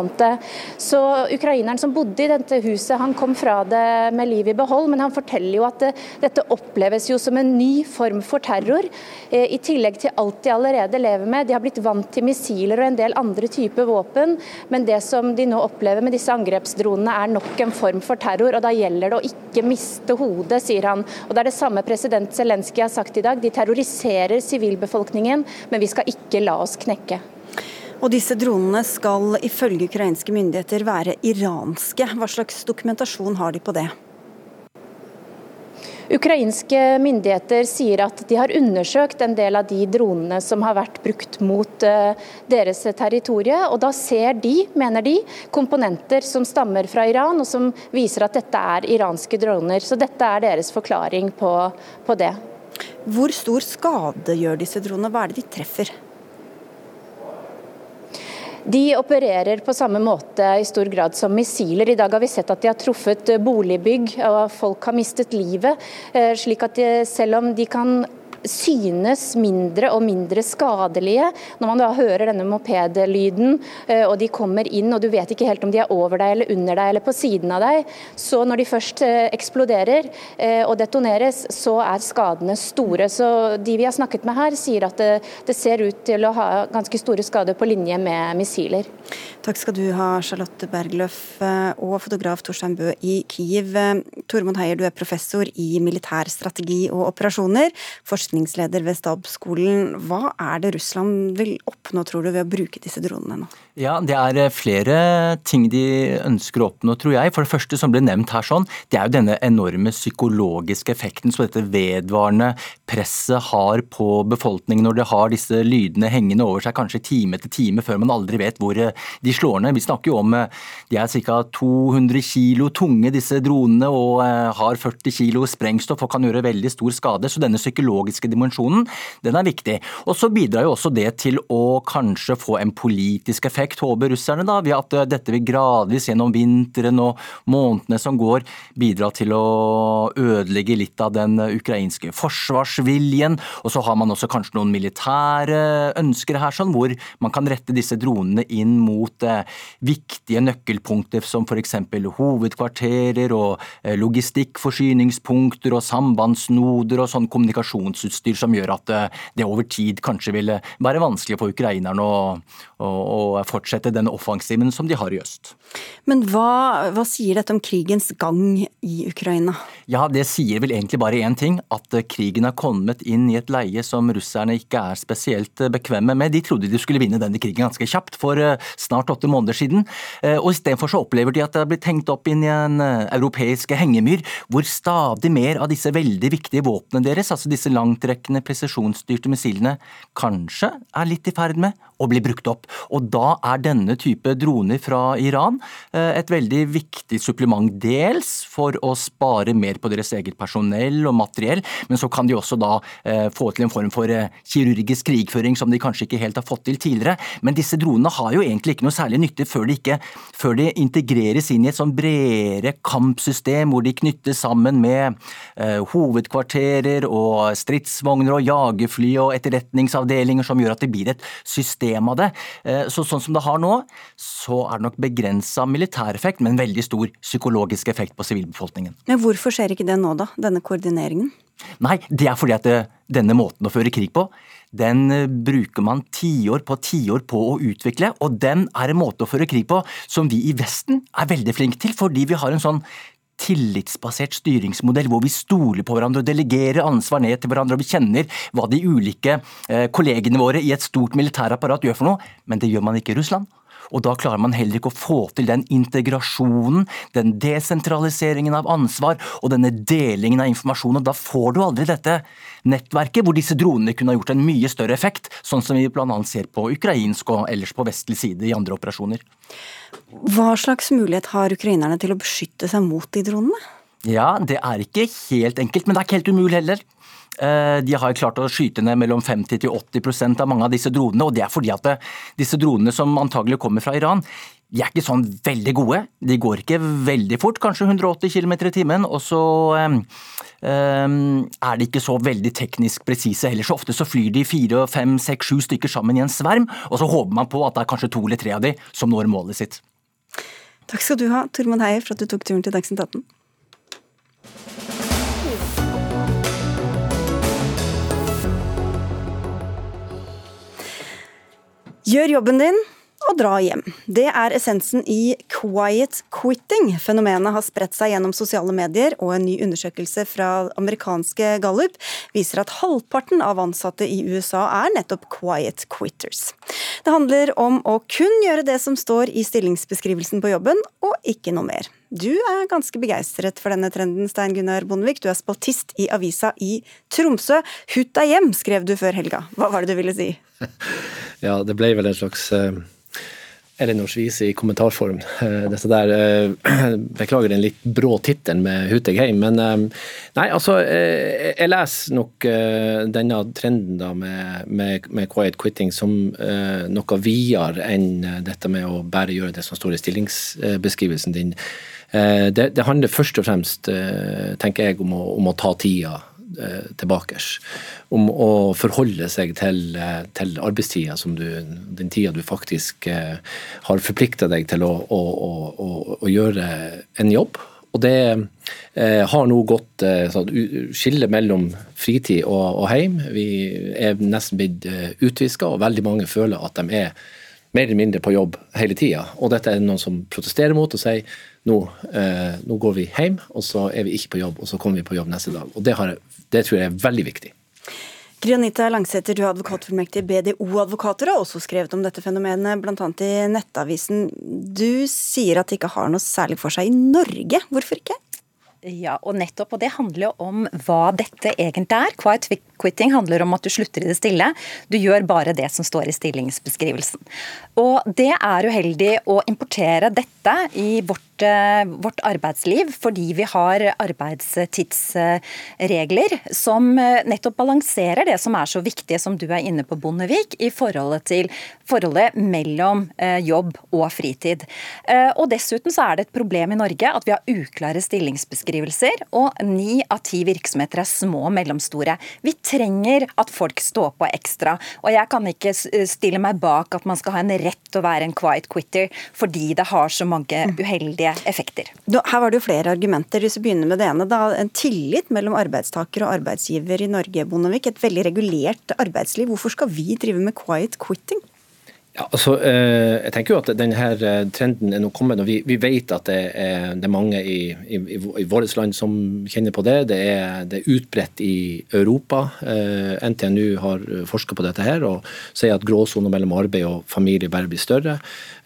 Så ukraineren som bodde i dette huset, han kom fra det med liv i behold, men han forteller jo at det, dette oppleves jo som en ny form for terror, eh, i tillegg til alt de allerede lever med. De har blitt vant til missiler og en del andre typer våpen, men det som de nå opplever med disse angrepsdronene er nok en form for terror, og da gjelder det å ikke miste hodet, sier han. Og Det er det samme president Zelenskyj har sagt i dag. De terroriserer sivilbefolkningen, men vi skal ikke la oss knekke. Og disse dronene skal ifølge ukrainske myndigheter være iranske. Hva slags dokumentasjon har de på det? Ukrainske myndigheter sier at de har undersøkt en del av de dronene som har vært brukt mot eh, deres territorie. og Da ser de, mener de, komponenter som stammer fra Iran, og som viser at dette er iranske droner. Så dette er deres forklaring på, på det. Hvor stor skade gjør disse dronene? Hva er det de treffer? De opererer på samme måte i stor grad som missiler. I dag har vi sett at de har truffet boligbygg og folk har mistet livet. Eh, slik at de, selv om de kan synes mindre og mindre skadelige. Når man da hører denne mopedlyden, eh, og de kommer inn og du vet ikke helt om de er over deg eller under deg eller på siden av deg, så når de først eh, eksploderer eh, og detoneres, så er skadene store. Så de vi har snakket med her, sier at det, det ser ut til å ha ganske store skader på linje med missiler. Takk skal du ha, Charlotte Bergløff og fotograf Torstein Bø i Kiev. Tormod Heier, du er professor i militær strategi og operasjoner. Forskning forskningsleder ved stabsskolen. Hva er det Russland vil oppnå, tror du, ved å bruke disse dronene nå? Ja, Det er eh, flere ting de ønsker å oppnå, tror jeg. For det første som ble nevnt her, sånn, det er jo denne enorme psykologiske effekten som dette vedvarende presset har på befolkningen når det har disse lydene hengende over seg kanskje time etter time før man aldri vet hvor eh, de slår ned. Vi snakker jo om eh, de er ca. 200 kilo tunge, disse dronene, og har 40 kilo sprengstoff og kan gjøre veldig stor skade. Så denne psykologiske dimensjonen, den er viktig. Og så bidrar jo også det til å kanskje få en politisk effekt, håper russerne, da, ved at eh, dette vil gradvis gjennom vinteren og månedene som går, bidra til å ødelegge litt av den ukrainske forsvarsviljen. Og så har man også kanskje noen militære ønsker her, sånn, hvor man kan rette disse dronene inn mot eh, viktige nøkkelpunkter som f.eks. hovedkvarterer og eh, logistikkforsyningspunkter og sambandsnoder og sånn kommunikasjonsutstyr som gjør at eh, det over tid kanskje vil være vanskelig for ukrainerne å, å, å fortsette den offensiven som de har i øst. Men hva, hva, sier dette om krigens gang i Ukraina? Ja, Det sier vel egentlig bare én ting. At eh, krigen har kommet inn i et leie som russerne ikke er spesielt eh, bekvemme med. De trodde de skulle vinne denne krigen ganske kjapt, for snart åtte måneder siden. Og Istedenfor så opplever de at det har blitt hengt opp inn i en europeisk hengemyr, hvor stadig mer av disse veldig viktige våpnene deres, altså disse langtrekkende presisjonsstyrte missilene kanskje er litt i ferd med å bli brukt opp. Og da er denne type droner fra Iran eh, et veldig viktig supplement. Dels for å spare mer på deres eget personell og materiell, men så kan de også da eh, få til en form for eh, kirurgisk krigføring som de kanskje ikke helt har fått til tidligere. Men disse dronene har jo egentlig ikke noe særlig nytte før de, ikke, før de integreres inn i et sånn bredere kampsystem hvor de knyttes sammen med hovedkvarterer og stridsvogner og jagerfly og etterretningsavdelinger som gjør at det blir et system av det. Så sånn som det har nå, så er det nok begrensa militæreffekt, men veldig stor psykologisk effekt på sivilbefolkningen. Men hvorfor skjer ikke det nå, da? Denne koordineringen? Nei, det er fordi at det, eh, denne måten å føre krig på, den eh, bruker man tiår på tiår på å utvikle, og den er en måte å føre krig på som vi i Vesten er veldig flinke til, fordi vi har en sånn tillitsbasert styringsmodell hvor vi stoler på hverandre og delegerer ansvar ned til hverandre, og vi kjenner hva de ulike eh, kollegene våre i et stort militærapparat gjør for noe, men det gjør man ikke i Russland. Og da klarer man heller ikke å få til den integrasjonen, den desentraliseringen av ansvar og denne delingen av informasjon. Og da får du aldri dette nettverket hvor disse dronene kunne ha gjort en mye større effekt, sånn som vi bl.a. ser på ukrainsk og ellers på vestlig side i andre operasjoner. Hva slags mulighet har ukrainerne til å beskytte seg mot de dronene? Ja, det er ikke helt enkelt, men det er ikke helt umulig heller. Eh, de har klart å skyte ned mellom 50 til 80% av mange av disse dronene. og Det er fordi at eh, disse dronene som antagelig kommer fra Iran, de er ikke sånn veldig gode. De går ikke veldig fort, kanskje 180 km i timen. Og så um, er de ikke så veldig teknisk presise heller. Så ofte så flyr de fire, fem, seks, sju stykker sammen i en sverm, og så håper man på at det er kanskje to eller tre av de som når målet sitt. Takk skal du ha, Tormod Heier, for at du tok turen til Dagsnytt 18. Gjør jobben din og dra hjem. Det er essensen i quiet quitting. Fenomenet har spredt seg gjennom sosiale medier, og en ny undersøkelse fra amerikanske Gallup viser at halvparten av ansatte i USA er nettopp quiet quitters. Det handler om å kun gjøre det som står i stillingsbeskrivelsen på jobben, og ikke noe mer. Du er ganske begeistret for denne trenden, Stein Gunnar Bondevik. Du er spaltist i avisa i Tromsø. Hutt deg hjem, skrev du før helga. Hva var det du ville si? Ja, det ble vel en slags uh, Elinor Svise i kommentarform. Eh, dette der, eh, Beklager den litt brå tittelen med Hutegheim, men eh, nei, altså Jeg leser nok denne trenden da med, med, med quiet quitting som noe videre enn dette med å bare gjøre det som står i stillingsbeskrivelsen din. Det, det handler først og fremst, tenker jeg, om å, om å ta tida tilbake. Om å forholde seg til, eh, til arbeidstida, den tida du faktisk eh, har forplikta deg til å, å, å, å, gjøre en jobb. Og det eh, har nå gått eh, skille mellom fritid og, og heim. Vi er nesten blitt utviska, og veldig mange føler at de er mer eller mindre på jobb hele tida. Og dette er noen som protesterer mot og sier nå, eh, nå, går vi hjem, og så er vi ikke på jobb, og så kommer vi på jobb neste dag. Og Det, har, det tror jeg er veldig viktig. Granita Langsæter, du er advokatfullmektig BDO Advokater, og har også skrevet om dette fenomenet, bl.a. i Nettavisen. Du sier at det ikke har noe særlig for seg i Norge. Hvorfor ikke? Ja, og nettopp, og det handler jo om hva dette egentlig er. Quiet quitting handler om at du slutter i det stille. Du gjør bare det som står i stillingsbeskrivelsen. Og det er uheldig å importere dette i vårt Eh, vårt, arbeidsliv fordi vi har arbeidstidsregler som eh, nettopp balanserer det som er så viktig, som du er inne på, Bondevik, i forholdet til forholdet mellom eh, jobb og fritid. Og Dessuten så er det et problem i Norge at vi har uklare stillingsbeskrivelser, og ni av ti virksomheter er små og mellomstore. Vi trenger at folk står på ekstra. og Jeg kan ikke stille meg bak at man skal ha en rett til å være en quiet quitter fordi det har så mange uheldige effekter. Her var det jo flere argumenter. Hvis vi begynner med det ene, da, En tillit mellom arbeidstaker og arbeidsgiver i Norge, Bondevik. Et veldig regulert arbeidsliv. Hvorfor skal vi drive med quiet quitting? Ja, altså, eh, jeg tenker jo at denne eh, trenden er nå kommet. og Vi, vi vet at det er, det er mange i, i, i vårt land som kjenner på det. Det er, det er utbredt i Europa. Eh, NTNU har forska på dette her og sier at gråsoner mellom arbeid og familie bare blir større.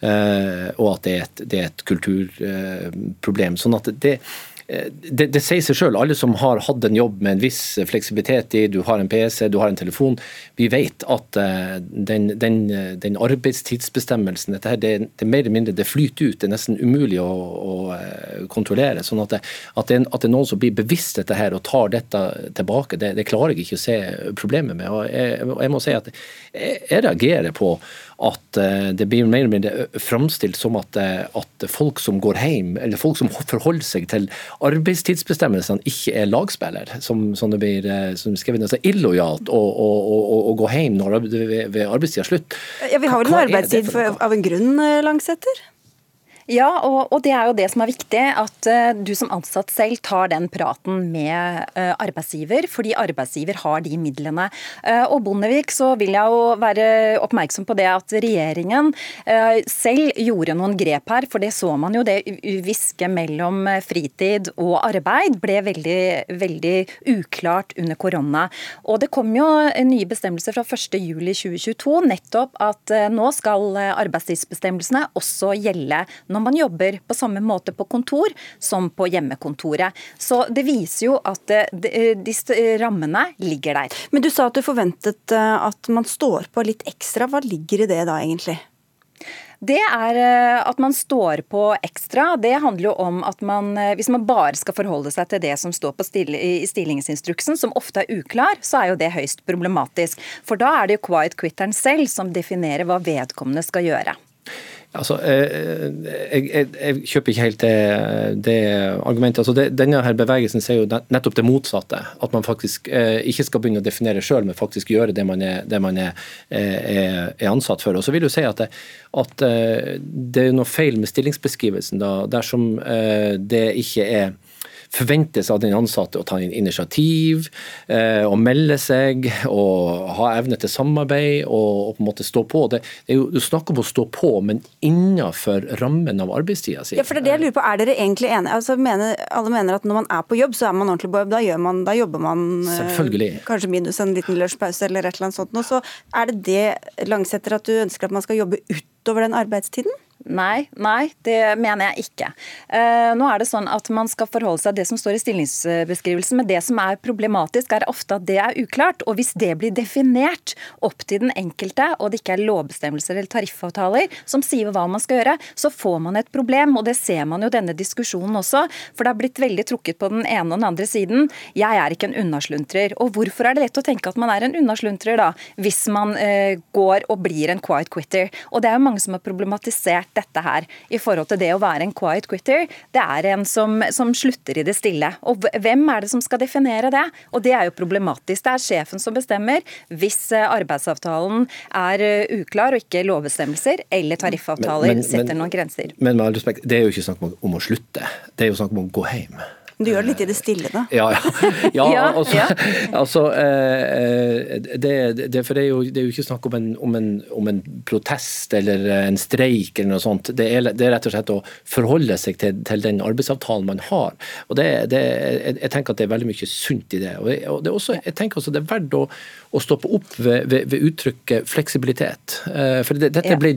Og at det er et, det er et kulturproblem. sånn at det det, det, sier seg selv, alle som har hatt en jobb med en viss fleksibilitet i, du har en PC, du har en telefon, vi vet at uh, den, den, den, arbeidstidsbestemmelsen, dette her, det, det, mer eller mindre det flyter ut. Det er nesten umulig å, å kontrollere. sånn at det, at, det, at det, er noen som blir bevisst dette her og tar dette tilbake, det, klarer jeg ikke å se problemet med. og Jeg, jeg må si at jeg, jeg reagerer på at eh, det blir mer og mer framstilt som at, eh, at, folk som går hjem, eller folk som forholder seg til arbeidstidsbestemmelsene, ikke er lagspiller. Som, som det blir eh, som skrevet, altså illojalt å, å, å, å, gå hjem når, ved, ved arbeidstida slutt. Ja, Vi har vel en arbeidstid av en grunn, Langsetter? Ja, og, og, det er jo det som er viktig. At uh, du som ansatt selv tar den praten med uh, arbeidsgiver, fordi arbeidsgiver har de midlene. Uh, og Bondevik så vil jeg jo være oppmerksom på det at regjeringen selv gjorde noen grep her. For det så man jo, det hviske mellom fritid og arbeid ble veldig, veldig uklart under korona. Og det kom jo nye bestemmelser fra 1.7.2022 nettopp at nå skal arbeidstidsbestemmelsene også gjelde når man jobber på samme måte på kontor som på hjemmekontoret. Så det viser jo at disse rammene ligger der. Men du sa at du forventet eh, at man står på litt ekstra. Hva ligger i det da, egentlig? Det er eh, at man står på ekstra. Det handler jo om at man, eh, hvis man bare skal forholde seg til det som står på stil, i stillingsinstruksen, som ofte er uklar, så er jo det høyst problematisk. For da er det jo quiet quitteren selv som definerer hva vedkommende skal gjøre. Altså, eh, jeg, jeg, jeg, kjøper ikke helt det, det argumentet. Altså, det, denne her bevegelsen sier jo nettopp det motsatte. At man faktisk eh, ikke skal begynne å definere sjøl, men faktisk gjøre det man, er, det man er, er, er, ansatt for. Og så vil du si at, at eh, det er noe feil med stillingsbeskrivelsen da, dersom eh, det ikke er forventes av den ansatte å ta initiativ, eh, å melde seg, og ha evne til samarbeid og, og, på en måte stå på. Det, det er jo snakk om å stå på, men innenfor rammen av arbeidstida si. Ja, for det er det jeg lurer på. Er dere egentlig enige? Altså, mener, alle mener at når man er på jobb, så er man ordentlig på jobb. Da, man, da jobber man eh, kanskje minus en liten lunsjpause eller et eller annet sånt. Og så er det det Langsetter at du ønsker at man skal jobbe utover den arbeidstiden? Nei, nei, det mener jeg ikke. Uh, nå er det sånn at Man skal forholde seg til det som står i stillingsbeskrivelsen, men det som er problematisk, er ofte at det er uklart. og Hvis det blir definert opp til den enkelte, og det ikke er lovbestemmelser eller tariffavtaler som sier hva man skal gjøre, så får man et problem. og Det ser man jo denne diskusjonen også. For det har blitt veldig trukket på den ene og den andre siden. Jeg er ikke en unnasluntrer. Og hvorfor er det lett å tenke at man er en unnasluntrer, da? Hvis man uh, går og blir en quiet quitter. Og det er jo mange som har problematisert dette her i forhold til det å være en quiet quitter. Det er en som, som, slutter i det stille. Og hvem er det som skal definere det? Og det er jo problematisk. Det er sjefen som bestemmer hvis eh, arbeidsavtalen er eh, uklar og ikke lovbestemmelser eller tariffavtaler men, men, setter noen grenser. Men med all respekt, det er jo ikke snakk om å slutte. Det er jo snakk om å gå hjem. Du gjør det litt i det stille, da. Ja, ja. ja, altså, altså eh, det, det, For det er, jo, det er jo ikke snakk om en, om, en, om en, protest eller en streik eller noe sånt. Det er, det er rett og slett å forholde seg til, til den arbeidsavtalen man har. Og det, jeg, jeg, tenker at det er veldig mye sunt i det. Og, og det er også, jeg tenker også det er verdt å, å stoppe opp ved, ved, ved uttrykket fleksibilitet. Eh, for dette er ble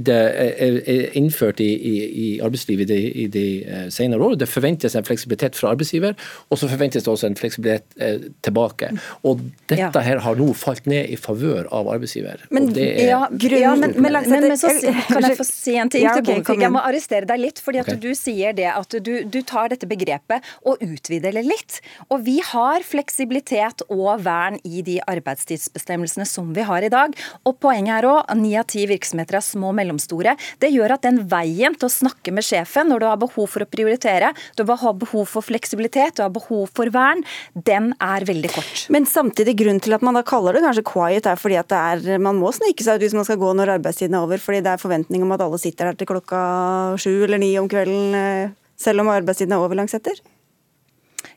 innført i, i, i arbeidslivet i de, i de eh, senere år. Det forventes en fleksibilitet fra arbeidsgiver arbeidsgiver, og så forventes det også en fleksibilitet eh, tilbake. Og dette ja. her har nå falt ned i favør av arbeidsgiver. Men, det er, ja, ja, men, men, men, men så, kan jeg få si en ting? Ja, okay, jeg må arrestere deg litt, fordi at okay. du sier det at du, du, tar dette begrepet og utvider det litt. Og vi har fleksibilitet og vern i de arbeidstidsbestemmelsene som vi har i dag. Og poenget er òg ni av ti virksomheter er små og mellomstore. Det gjør at den veien til å snakke med sjefen når du har behov for å prioritere, du har behov for fleksibilitet aktivitet og har behov for vern, den er veldig kort. Men samtidig, grunnen til at man da kaller det kanskje quiet, er fordi at er, man må snike seg ut hvis man skal gå når arbeidstiden er over, fordi det er forventning om at alle sitter her til klokka sju eller ni om kvelden, eh, selv om arbeidstiden er over langsetter?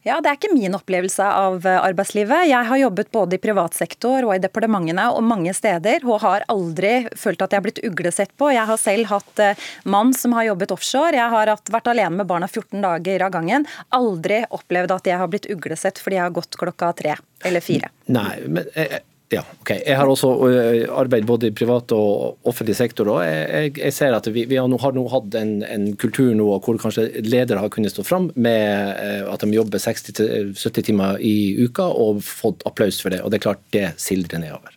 Ja, Det er ikke min opplevelse av eh, arbeidslivet. Jeg har jobbet både i privat sektor og i departementene og mange steder, og har aldri følt at jeg har blitt uglesett på. Jeg har selv hatt eh, mann som har jobbet offshore. Jeg har vært alene med barna 14 dager av gangen. Aldri opplevd at jeg har blitt uglesett fordi jeg har gått klokka tre eller fire. Nei, men eh, ja, ok. Jeg har også øh, arbeidet både i privat og offentlig sektor. og Jeg, jeg ser at vi, vi har, nå, har, nå, hatt en, en, kultur nå hvor kanskje ledere har kunnet stå fram med øh, at de jobber 60-70 timer i uka og fått applaus for det. og Det er klart det sildrer nedover.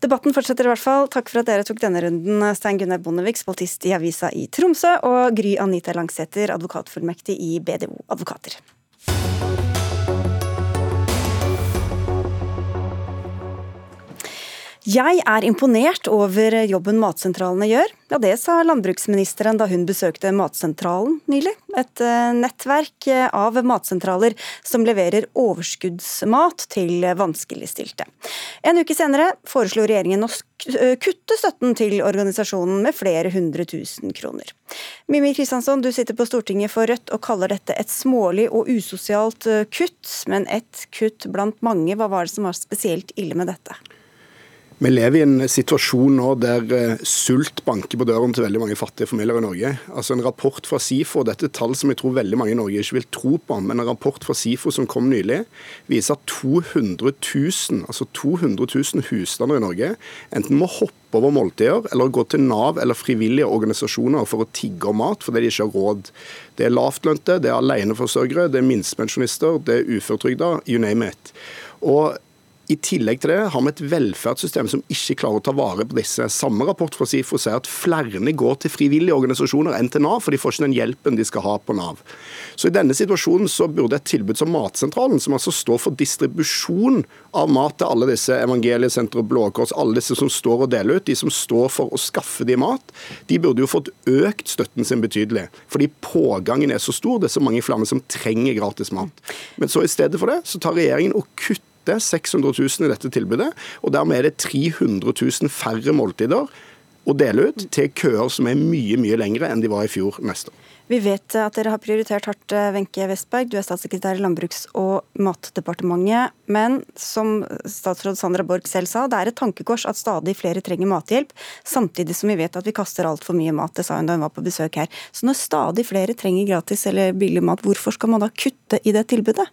Debatten fortsetter i hvert fall. Takk for at dere tok denne runden, Stein Gunnar Bondevik, spaltist i Avisa i Tromsø, og Gry Anita Langsæter, advokatfullmektig i BDO Advokater. Jeg er imponert over jobben matsentralene gjør. Ja, Det sa landbruksministeren da hun besøkte Matsentralen nylig. Et eh, nettverk av matsentraler som leverer overskuddsmat til vanskeligstilte. En uke senere foreslo regjeringen å eh, kutte støtten til organisasjonen med flere hundre tusen kroner. Mimmi Kristiansson, du sitter på Stortinget for Rødt og kaller dette et smålig og usosialt eh, kutt, men et kutt blant mange. Hva var det som var spesielt ille med dette? Vi lever i en situasjon nå der eh, sult banker på døren til veldig mange fattige familier i Norge. Altså En rapport fra SIFO, dette er tall som jeg tror veldig mange i Norge ikke vil tro på, men en rapport fra SIFO som kom nylig, viser at 200 000, altså 200 000 husstander i Norge enten må hoppe over måltider eller gå til Nav eller frivillige organisasjoner for å tigge om mat fordi de ikke har råd. Det er lavtlønte, det er aleneforsørgere, det er minstepensjonister, det er uføretrygda, you name it. Og i tillegg til det har vi et velferdssystem som ikke klarer å ta vare på disse. Samme rapport fra SIFO sier at flere går til frivillige organisasjoner enn til Nav, for de får ikke den hjelpen de skal ha på Nav. Så I denne situasjonen så burde et tilbud som Matsentralen, som altså står for distribusjon av mat til alle disse evangeliesentre, Blå Kors, alle disse som står og deler ut, de som står for å skaffe de mat, de burde jo fått økt støtten sin betydelig. Fordi pågangen er så stor, det er så mange flere som trenger gratis mat. Men så i stedet for det, så tar regjeringen og kutter kutte 600 000 i dette tilbudet. og Dermed er det 300 000 færre måltider å dele ut til køer som er mye mye lengre enn de var i fjor neste år. Vi vet at dere har prioritert hardt, eh, Wenche Westberg. Du er statssekretær i Landbruks- og matdepartementet. Men som statsråd Sandra Borch selv sa, det er et tankekors at stadig flere trenger mathjelp, samtidig som vi vet at vi kaster altfor mye mat. Det sa hun da hun var på besøk her. Så når stadig flere trenger gratis eller billig mat, hvorfor skal man da kutte i det tilbudet?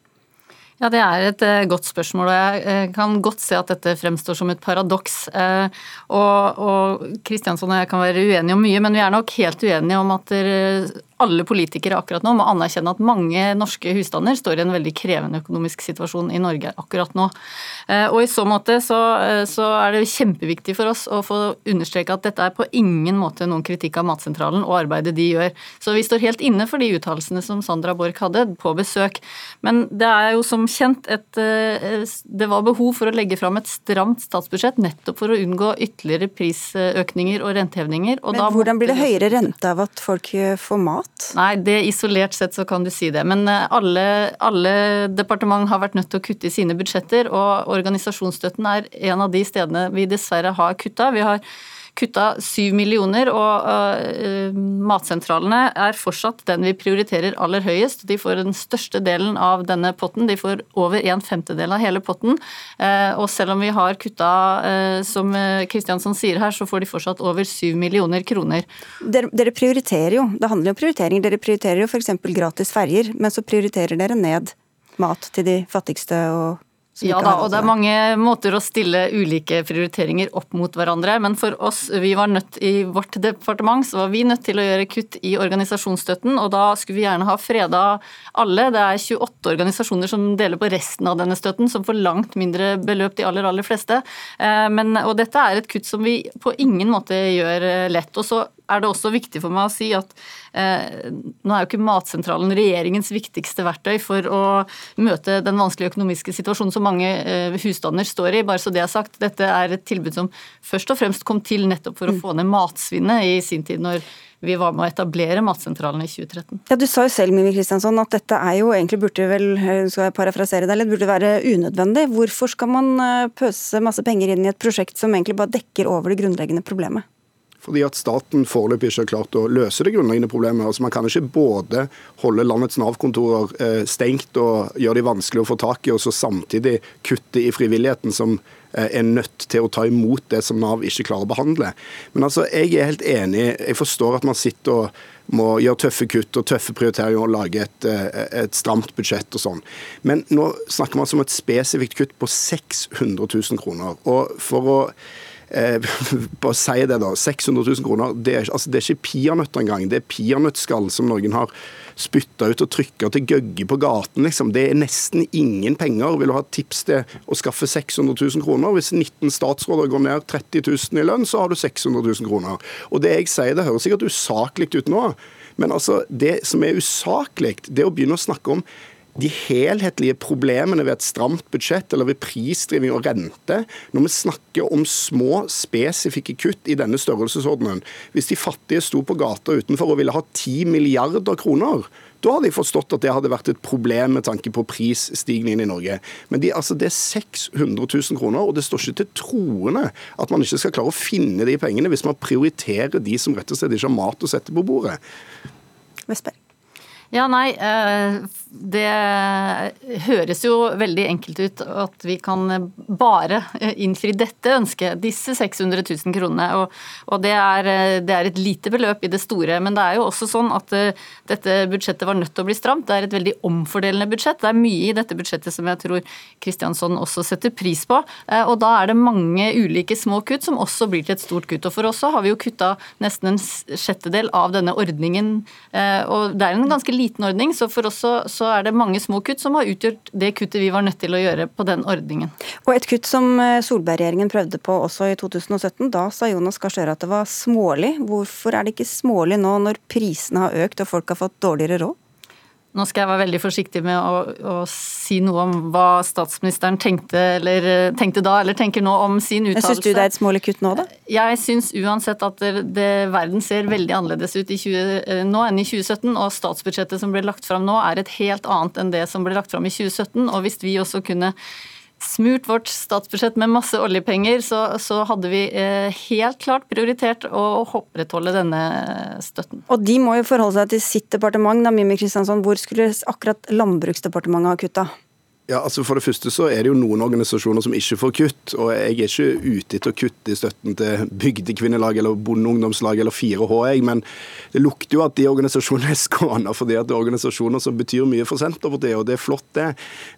Ja, Det er et uh, godt spørsmål, og jeg uh, kan godt se at dette fremstår som et paradoks. Uh, og Kristiansson og jeg kan være uenige om mye, men vi er nok helt uenige om at alle politikere akkurat nå må anerkjenne at mange norske husstander står i en veldig krevende økonomisk situasjon i Norge akkurat nå. Og I så måte så, så er det kjempeviktig for oss å få understreke at dette er på ingen måte noen kritikk av Matsentralen og arbeidet de gjør. Så vi står helt inne for de uttalelsene som Sandra Borch hadde på besøk. Men det er jo som kjent et eh, Det var behov for å legge fram et stramt statsbudsjett nettopp for å unngå ytterligere prisøkninger og rentehevninger. Og Men hvordan blir det høyere rente av at folk eh, får mat? Nei, det Isolert sett så kan du si det. Men eh, alle, alle departement har vært nødt til å kutte i sine budsjetter, og organisasjonsstøtten er en av de stedene vi dessverre har kutta. Vi har kutta syv millioner, og uh, matsentralene er fortsatt den vi prioriterer aller høyest. De får den største delen av denne potten. De får over en femtedel av hele potten. Uh, og selv om vi har kutta, uh, som Kristiansson sier her, så får de fortsatt over syv millioner kroner. Dere, dere, prioriterer jo, det handler jo om prioritering. Dere prioriterer jo f.eks. gratis ferjer, men så prioriterer dere ned mat til de fattigste og ja da, og det er mange måter å stille ulike prioriteringer opp mot hverandre. Men for oss, vi var nødt i vårt departement, så var vi nødt til å gjøre kutt i organisasjonsstøtten. Og da skulle vi gjerne ha freda alle. Det er 28 organisasjoner som deler på resten av denne støtten, som får langt mindre beløp, de aller, aller fleste. Eh, men, og dette er et kutt som vi på ingen måte gjør eh, lett. Og så er det også viktig for meg å si at eh, nå er jo ikke Matsentralen regjeringens viktigste verktøy for å møte den vanskelige økonomiske situasjonen som mange eh, husstander står i. Bare så det er sagt, dette er et tilbud som først og fremst kom til nettopp for å mm. få ned matsvinnet i sin tid, når vi var med å etablere Matsentralen i 2013. Ja, Du sa jo selv Mimi Kristiansson, at dette er jo egentlig burde vel, skal jeg parafrasere deg litt, burde være unødvendig. Hvorfor skal man eh, pøse masse penger inn i et prosjekt som egentlig bare dekker over det grunnleggende problemet? Fordi at staten foreløpig ikke har klart å løse det grunnleggende problemet. Altså Man kan ikke både holde landets Nav-kontorer eh, stengt og gjøre de vanskelig å få tak i, og så samtidig kutte i frivilligheten, som eh, er nødt til å ta imot det som Nav ikke klarer å behandle. Men altså, jeg er helt enig. Jeg forstår at man sitter og må gjøre tøffe kutt og tøffe prioriteringer og lage et, eh, et stramt budsjett og sånn. Men nå snakker man om et spesifikt kutt på 600 000 kroner. Og for å eh, bare si det da, 600 000 kroner, det er, altså, det er ikke peanøtter engang. Det er peanøttskall som noen har spytta ut og trykka til gøgge på gaten. Liksom. Det er nesten ingen penger. Vil du ha tips til å skaffe 600 000 kroner? Hvis 19 statsråder går ned 30 000 i lønn, så har du 600 000 kroner. Og det jeg sier, det høres sikkert usaklig ut nå, men altså, det som er usaklig, det er å begynne å snakke om de helhetlige problemene ved et stramt budsjett eller ved prisdriving og rente, når vi snakker om små, spesifikke kutt i denne størrelsesordenen Hvis de fattige sto på gata utenfor og ville ha 10 milliarder kroner, da hadde de forstått at det hadde vært et problem med tanke på prisstigningen i Norge. Men de, altså, det er 600 000 kroner, og det står ikke til troende at man ikke skal klare å finne de pengene hvis man prioriterer de som rett og slett ikke har mat å sette på bordet. Vestberg. Ja, nei, eh, det høres jo veldig enkelt ut at vi kan bare innfri dette ønsket, disse 600 000 kronene. Og, det, er, det, er, et lite beløp i det store. Men det er jo også sånn at eh, dette budsjettet var nødt til å bli stramt. Det er et veldig omfordelende budsjett. Det er mye i dette budsjettet som jeg tror Kristiansson også setter pris på. Eh, og da er det mange ulike små kutt som også blir til et stort kutt. Og for oss så har vi jo kutta nesten en sjettedel av denne ordningen. Og det er en ganske liten ordning, så for oss så, så, er det mange små kutt som har utgjort det kuttet vi var nødt til å gjøre på den ordningen. Og et kutt som eh, Solberg-regjeringen prøvde på også i 2017. Da sa Jonas Gahr Støre at det var smålig. Hvorfor er det ikke smålig nå når prisene har økt og folk har fått dårligere råd? Nå skal jeg være veldig forsiktig med å, å, si noe om hva statsministeren tenkte, eller, tenkte da eller tenker nå om sin uttalelse. Syns du det er et smålig kutt nå, da? Jeg syns uansett at det, det, verden ser veldig annerledes ut 20, eh, nå enn i 2017. Og statsbudsjettet som ble lagt fram nå er et helt annet enn det som ble lagt fram i 2017. Og hvis vi også kunne smurt vårt statsbudsjett med masse oljepenger, så, så hadde vi eh, helt klart prioritert å opprettholde denne støtten. Og de må jo forholde seg til sitt departement, da, Mimmi Kristiansson. Hvor skulle akkurat Landbruksdepartementet ha kutta? Ja, altså For det første så er det jo noen organisasjoner som ikke får kutt. og Jeg er ikke ute etter å kutte i støtten til Bygdekvinnelag eller Bondeungdomslag eller 4H, jeg, men det lukter jo at de organisasjonene er skåna fordi at det er organisasjoner som betyr mye for Senterpartiet, og det er flott, det.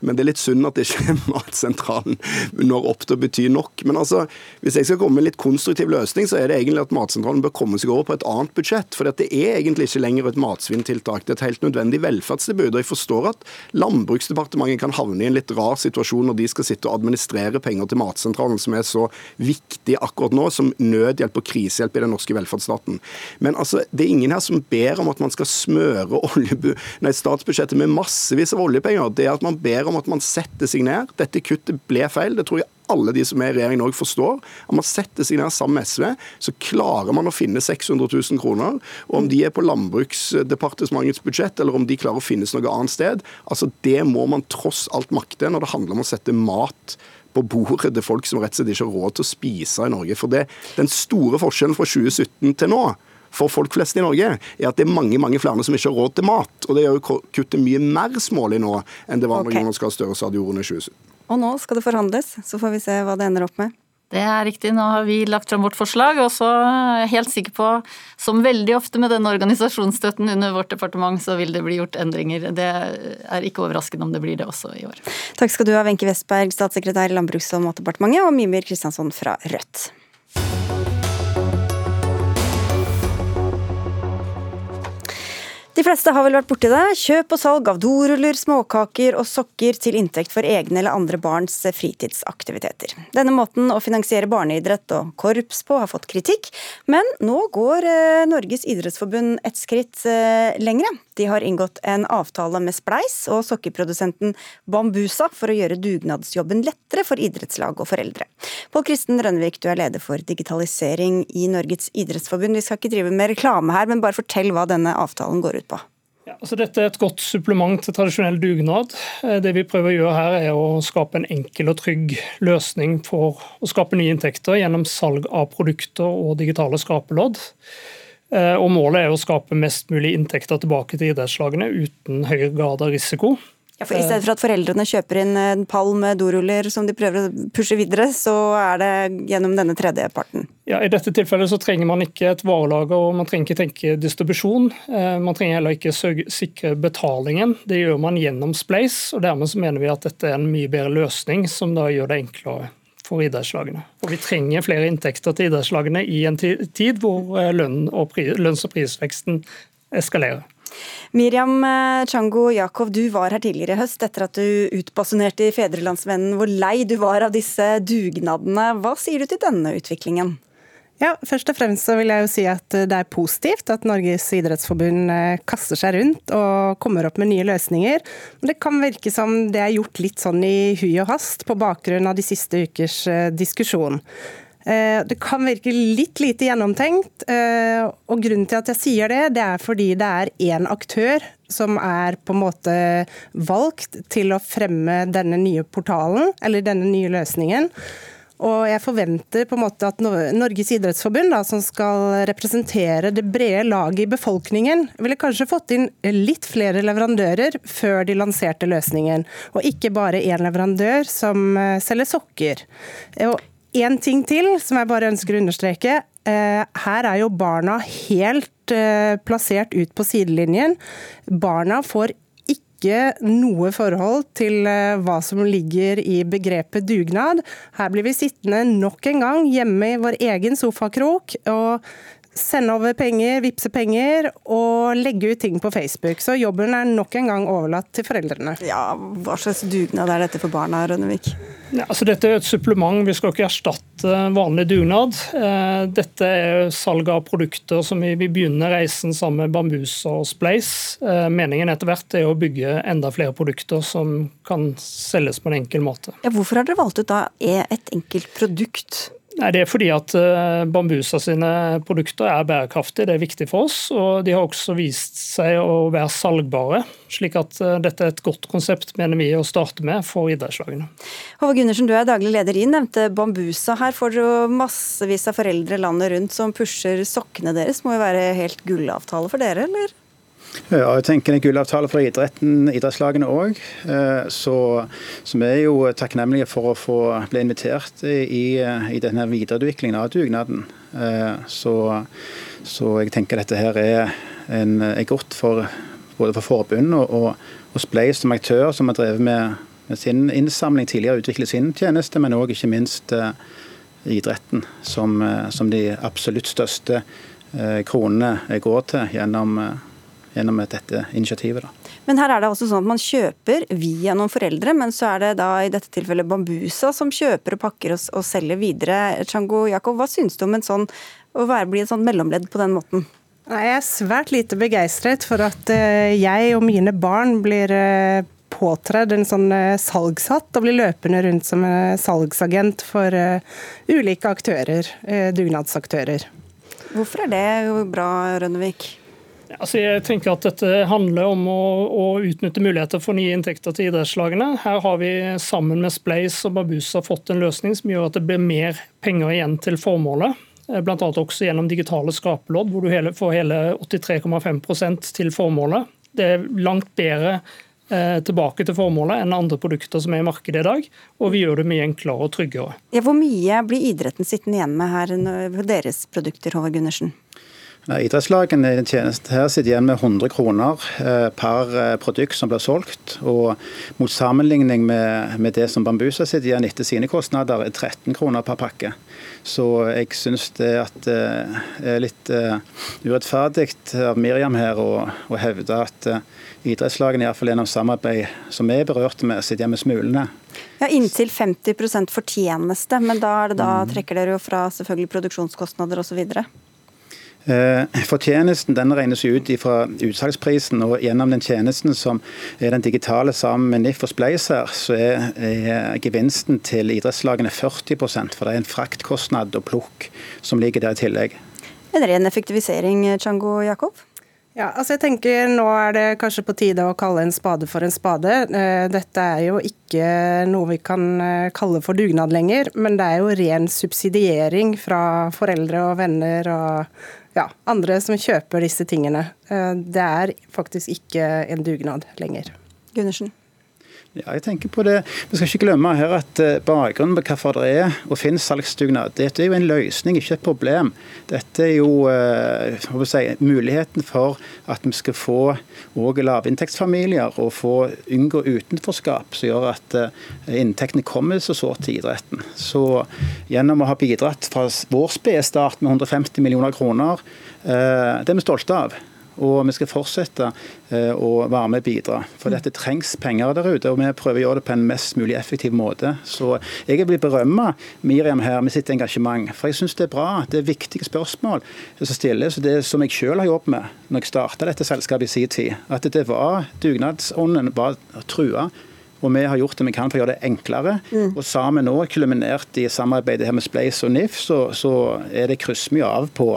Men det er litt synd at det ikke er Matsentralen når opp til å bety nok. Men altså, hvis jeg skal komme med en litt konstruktiv løsning, så er det egentlig at Matsentralen bør komme seg over på et annet budsjett. For det er egentlig ikke lenger et matsvinntiltak, det er et helt nødvendig velferdstilbud. og Jeg forstår at Landbruksdepartementet kan havne havne i en litt rar situasjon når de skal sitte og administrere penger til Matsentralen, som er så viktig akkurat nå som nødhjelp og krisehjelp i den norske velferdsstaten. Men altså, det er ingen her som ber om at man skal smøre nei, statsbudsjettet med massevis av oljepenger. Det er at man ber om at man setter seg ned. Dette kuttet ble feil. Det tror jeg alle de som er i regjeringen òg forstår. At man setter seg ned sammen med SV, så klarer man å finne 600 000 kroner. Og om de er på Landbruksdepartementets budsjett, eller om de klarer å finnes noe annet sted, altså det må man tross alt makte når det handler om å sette mat på bordet til folk som rett og slett ikke har råd til å spise i Norge. For det, Den store forskjellen fra 2017 til nå for folk flest i Norge, er at det er mange mange flere som ikke har råd til mat. Og det gjør jo kuttet mye mer smålig nå enn det var når okay. Jonas Gahr Støre sa det gjorde i 2017. Og nå skal det forhandles, så får vi se hva det ender opp med. Det er riktig, nå har vi lagt fram vårt forslag, og så er jeg helt sikker på, som veldig ofte med denne organisasjonsstøtten under vårt departement, så vil det bli gjort endringer. Det er ikke overraskende om det blir det også i år. Takk skal du ha, Wenche Westberg, statssekretær i Landbruks- og matdepartementet, og Mimir Kristiansson fra Rødt. De fleste har vel vært borti det. Kjøp og salg av doruller, småkaker og sokker til inntekt for egne eller andre barns fritidsaktiviteter. Denne måten å finansiere barneidrett og korps på har fått kritikk, men nå går eh, Norges idrettsforbund et skritt eh, lengre. De har inngått en avtale med Spleis og sokkeprodusenten Bambusa for å gjøre dugnadsjobben lettere for idrettslag og foreldre. Pål Kristen Rønnevik, du er leder for digitalisering i Norges idrettsforbund. Vi skal ikke drive med reklame her, men bare fortell hva denne avtalen går ut på. Ja, altså dette er et godt supplement til tradisjonell dugnad. Eh, det vi prøver å gjøre her er å skape en enkel og trygg løsning for å skape nye inntekter gjennom salg av produkter og digitale skrapelodd. Eh, og Målet er å skape mest mulig inntekter tilbake til idrettslagene uten høy grad av risiko. Ja, for I stedet for at foreldrene kjøper inn en pall med doruller som de prøver å pushe videre, så er det gjennom denne tredjeparten? Ja, I dette tilfellet så trenger man ikke et varelager og man trenger ikke tenke distribusjon. Eh, man trenger heller ikke sikre betalingen. Det gjør man gjennom Splace. og Dermed så mener vi at dette er en mye bedre løsning, som da gjør det enklere for idrettslagene. Og Vi trenger flere inntekter til idrettslagene i en tid hvor eh, lønn og lønns- og prisveksten eskalerer. Miriam eh, Chango Jakov, du var her tidligere i høst etter at du utbasunerte i Fedrelandsvennen hvor lei du var av disse dugnadene. Hva sier du til denne utviklingen? Ja, Først og fremst så vil jeg jo si at det er positivt at Norges idrettsforbund eh, kaster seg rundt og kommer opp med nye løsninger. Men det kan virke som det er gjort litt sånn i hui og hast på bakgrunn av de siste ukers eh, diskusjon. Eh, det kan virke litt lite gjennomtenkt, og grunnen til at jeg sier det, det er fordi det er én aktør som er på en måte valgt til å fremme denne nye portalen, eller denne nye løsningen. Og jeg forventer på en måte at Norges idrettsforbund, da, som skal representere det brede laget i befolkningen, ville kanskje fått inn litt flere leverandører før de lanserte løsningen. Og ikke bare én leverandør som eh, selger sokker. Og en ting til som jeg bare ønsker å understreke. Eh, her er jo barna helt eh, plassert ut på sidelinjen. Barna får ikke noe forhold til eh, hva som ligger i begrepet dugnad. Her blir vi sittende nok en gang hjemme i vår egen sofakrok og sende over penger, vippse penger og legge ut ting på Facebook. Så jobben er nok en gang overlatt til foreldrene. Ja, Hva slags dugnad er dette for barna, Rønnevik? Ja, altså dette er et supplement. Vi skal ikke erstatte vanlig dugnad. Eh, dette er salg av produkter som vi begynner reisen sammen med Bambus og Splace. Eh, meningen etter hvert er å bygge enda flere produkter som kan selges på en enkel måte. Ja, hvorfor har dere valgt ut da et enkelt produkt? Nei, Det er fordi at eh, Bambusa sine produkter er bærekraftige, det er viktig for oss. Og de har også vist seg å være salgbare. Slik at eh, dette er et godt konsept, mener vi, å starte med for idrettslagene. Håvard Gundersen, du er daglig leder i nevnte Bambusa. Her får dere massevis av foreldre landet rundt som pusher sokkene deres. Må jo være helt gullavtale for dere, eller? Ja, jeg tenker en gullavtale for idretten, idrettslagene òg. Eh, så, så, vi er jo takknemlige for å få bli invitert i, i denne videreutviklingen av dugnaden. Eh, så, så, jeg tenker dette her er, en, er godt for både for forbund og, og, og Spleis som aktør, som har drevet med, med sin innsamling tidligere, utviklet sin tjeneste, men òg ikke minst eh, idretten, som, som, de absolutt største kronene går til gjennom gjennom dette initiativet. Da. Men her er det også sånn at man kjøper via noen foreldre, men så er det da i dette tilfellet Bambusa som kjøper og pakker og, og selger videre. Chango Jakob, hva syns du om en sånn, å være, bli et sånt mellomledd på den måten? Jeg er svært lite begeistret for at eh, jeg og mine barn blir eh, påtredd en sånn eh, salgshatt og blir løpende rundt som salgsagent for ulike aktører, dugnadsaktører. Hvorfor er det bra, Rønnevik? Altså jeg tenker at Dette handler om å, å, utnytte muligheter for nye inntekter til idrettslagene. Her har vi sammen med Spleis og Babusa fått en løsning som gjør at det blir mer penger igjen til formålet. Eh, Bl.a. også gjennom digitale skrapelodd, hvor du får hele 83,5% til formålet. Det er langt bedre eh, tilbake til formålet enn andre produkter som er i markedet i dag. Og vi gjør det mye enklere og tryggere. Ja, hvor mye blir idretten sittende igjen med her deres produkter, Håvard Gundersen? Idrettslagene i den tjenesten her sitter igjen med 100 kroner eh, per eh, produkt som blir solgt. og Mot sammenligning med, med det som Bambusa sitter igjen etter sine kostnader, er 13 kroner per pakke. Så jeg syns det at, er litt urettferdig av Miriam her å, å hevde at idrettslagene, iallfall gjennom samarbeid som vi er berørte med, sitter igjen med smulene. Ja, Inntil 50% fortjeneste, men da, da mm. trekker dere jo fra selvfølgelig produksjonskostnader osv.? Eh, fortjenesten den regnes ut fra utsalgsprisen, og gjennom den tjenesten som er den digitale sammen med NIF og Spleiser, så er, er gevinsten til idrettslagene 40 for det er en fraktkostnad og plukk som ligger der i tillegg. En ren effektivisering, Chango Jakob? Ja, altså jeg tenker Nå er det kanskje på tide å kalle en spade for en spade. Eh, dette er jo ikke noe vi kan eh, kalle for dugnad lenger, men det er jo ren subsidiering fra foreldre og venner og ja, andre som kjøper disse tingene. Eh, det er faktisk ikke en dugnad lenger. Gundersen? Ja, jeg tenker på det. Vi skal ikke glemme her at eh, bakgrunnen på hvorfor det er og finnes salgsdugnad, dette er jo en løsning, ikke et problem. Dette er jo eh, si, muligheten for at vi skal få òg lavinntektsfamilier og få unngå utenforskap, som gjør at inntektene kommer så sårt til idretten. Så gjennom å ha bidratt fra vår spede start med 150 millioner kroner, det er vi stolte av. Og vi skal fortsette eh, å være med og bidra. For dette trengs penger der ute, og vi prøver å gjøre det på en mest mulig effektiv måte. Så jeg vil berømme Miriam her med sitt engasjement. For jeg syns det er bra. Det er viktige spørsmål som stilles. Det som jeg selv har jobbet med når jeg starta dette selskapet i sin tid. At det var dugnadsånden var trua og vi har gjort det vi kan for å gjøre det enklere. Mm. Og sammen nå, kulminert i samarbeidet her med Spleis og NIF, så, så er det kryssmye av på,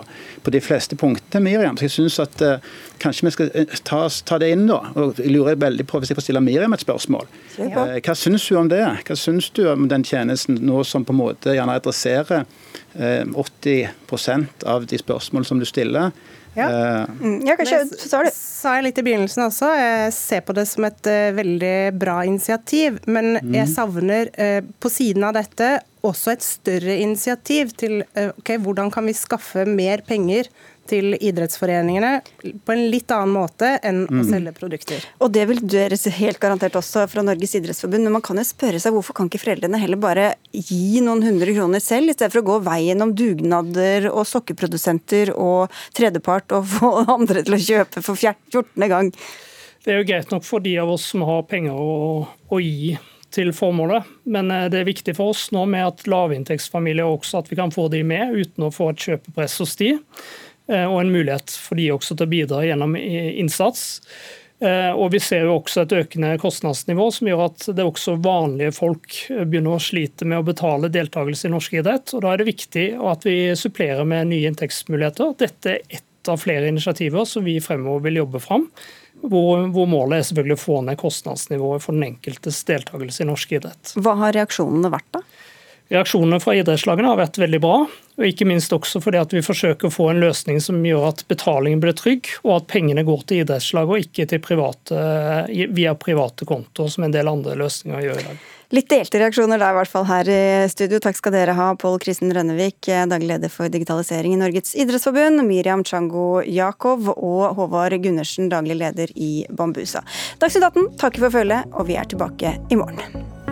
på, de fleste punktene, Miriam. Så jeg synes at uh, kanskje vi skal eh, ta, ta, det inn da. Og jeg lurer veldig på, hvis jeg får stille Miriam et spørsmål. Ja. Uh, hva syns du om det? Hva syns du om den tjenesten nå som på en måte gjerne adresserer uh, 80% av de spørsmålene som du stiller? Ja. Uh, ja, kanskje, det sa jeg litt i begynnelsen også. Jeg ser på det som et uh, veldig bra initiativ. Men mm. jeg savner uh, på siden av dette også et større initiativ til okay, hvordan kan vi skaffe mer penger til idrettsforeningene på en litt annen måte enn mm. å selge produkter. Og Det vil dere helt garantert også fra Norges idrettsforbund, men man kan jo spørre seg hvorfor kan ikke foreldrene heller bare gi noen hundre kroner selv, i stedet for å gå veien om dugnader og sokkeprodusenter og tredjepart og få andre til å kjøpe for 14. gang? Det er jo greit nok for de av oss som har penger å, å gi til formålet. Men eh, det er viktig for oss nå med at lavinntektsfamilier også, at vi kan få de med uten å få et kjøpepress hos de. Eh, og en mulighet for de også til å bidra gjennom innsats. Eh, og Vi ser jo også et økende kostnadsnivå som gjør at det også vanlige folk eh, begynner å slite med å betale deltakelse i norsk idrett. og Da er det viktig at vi supplerer med nye inntektsmuligheter. Dette er ett av flere initiativer som vi fremover vil jobbe fram. Hvor, hvor målet er selvfølgelig å få ned kostnadsnivået for den enkeltes deltakelse i norsk idrett. Hva har reaksjonene vært da? Reaksjonene fra idrettslagene har vært veldig bra. og Ikke minst også fordi at vi forsøker å få en løsning som gjør at betalingen blir trygg, og at pengene går til idrettslag og ikke private, via private kontoer, som en del andre løsninger gjør i dag. Litt delte reaksjoner der, i hvert fall her i studio. Takk skal dere ha, Pål Kristen Rønnevik, daglig leder for digitalisering i Norges idrettsforbund, Miriam Chango Jakov og Håvard Gundersen, daglig leder i Bambusa. Dagsnytt 18 takker for følget, og vi er tilbake i morgen.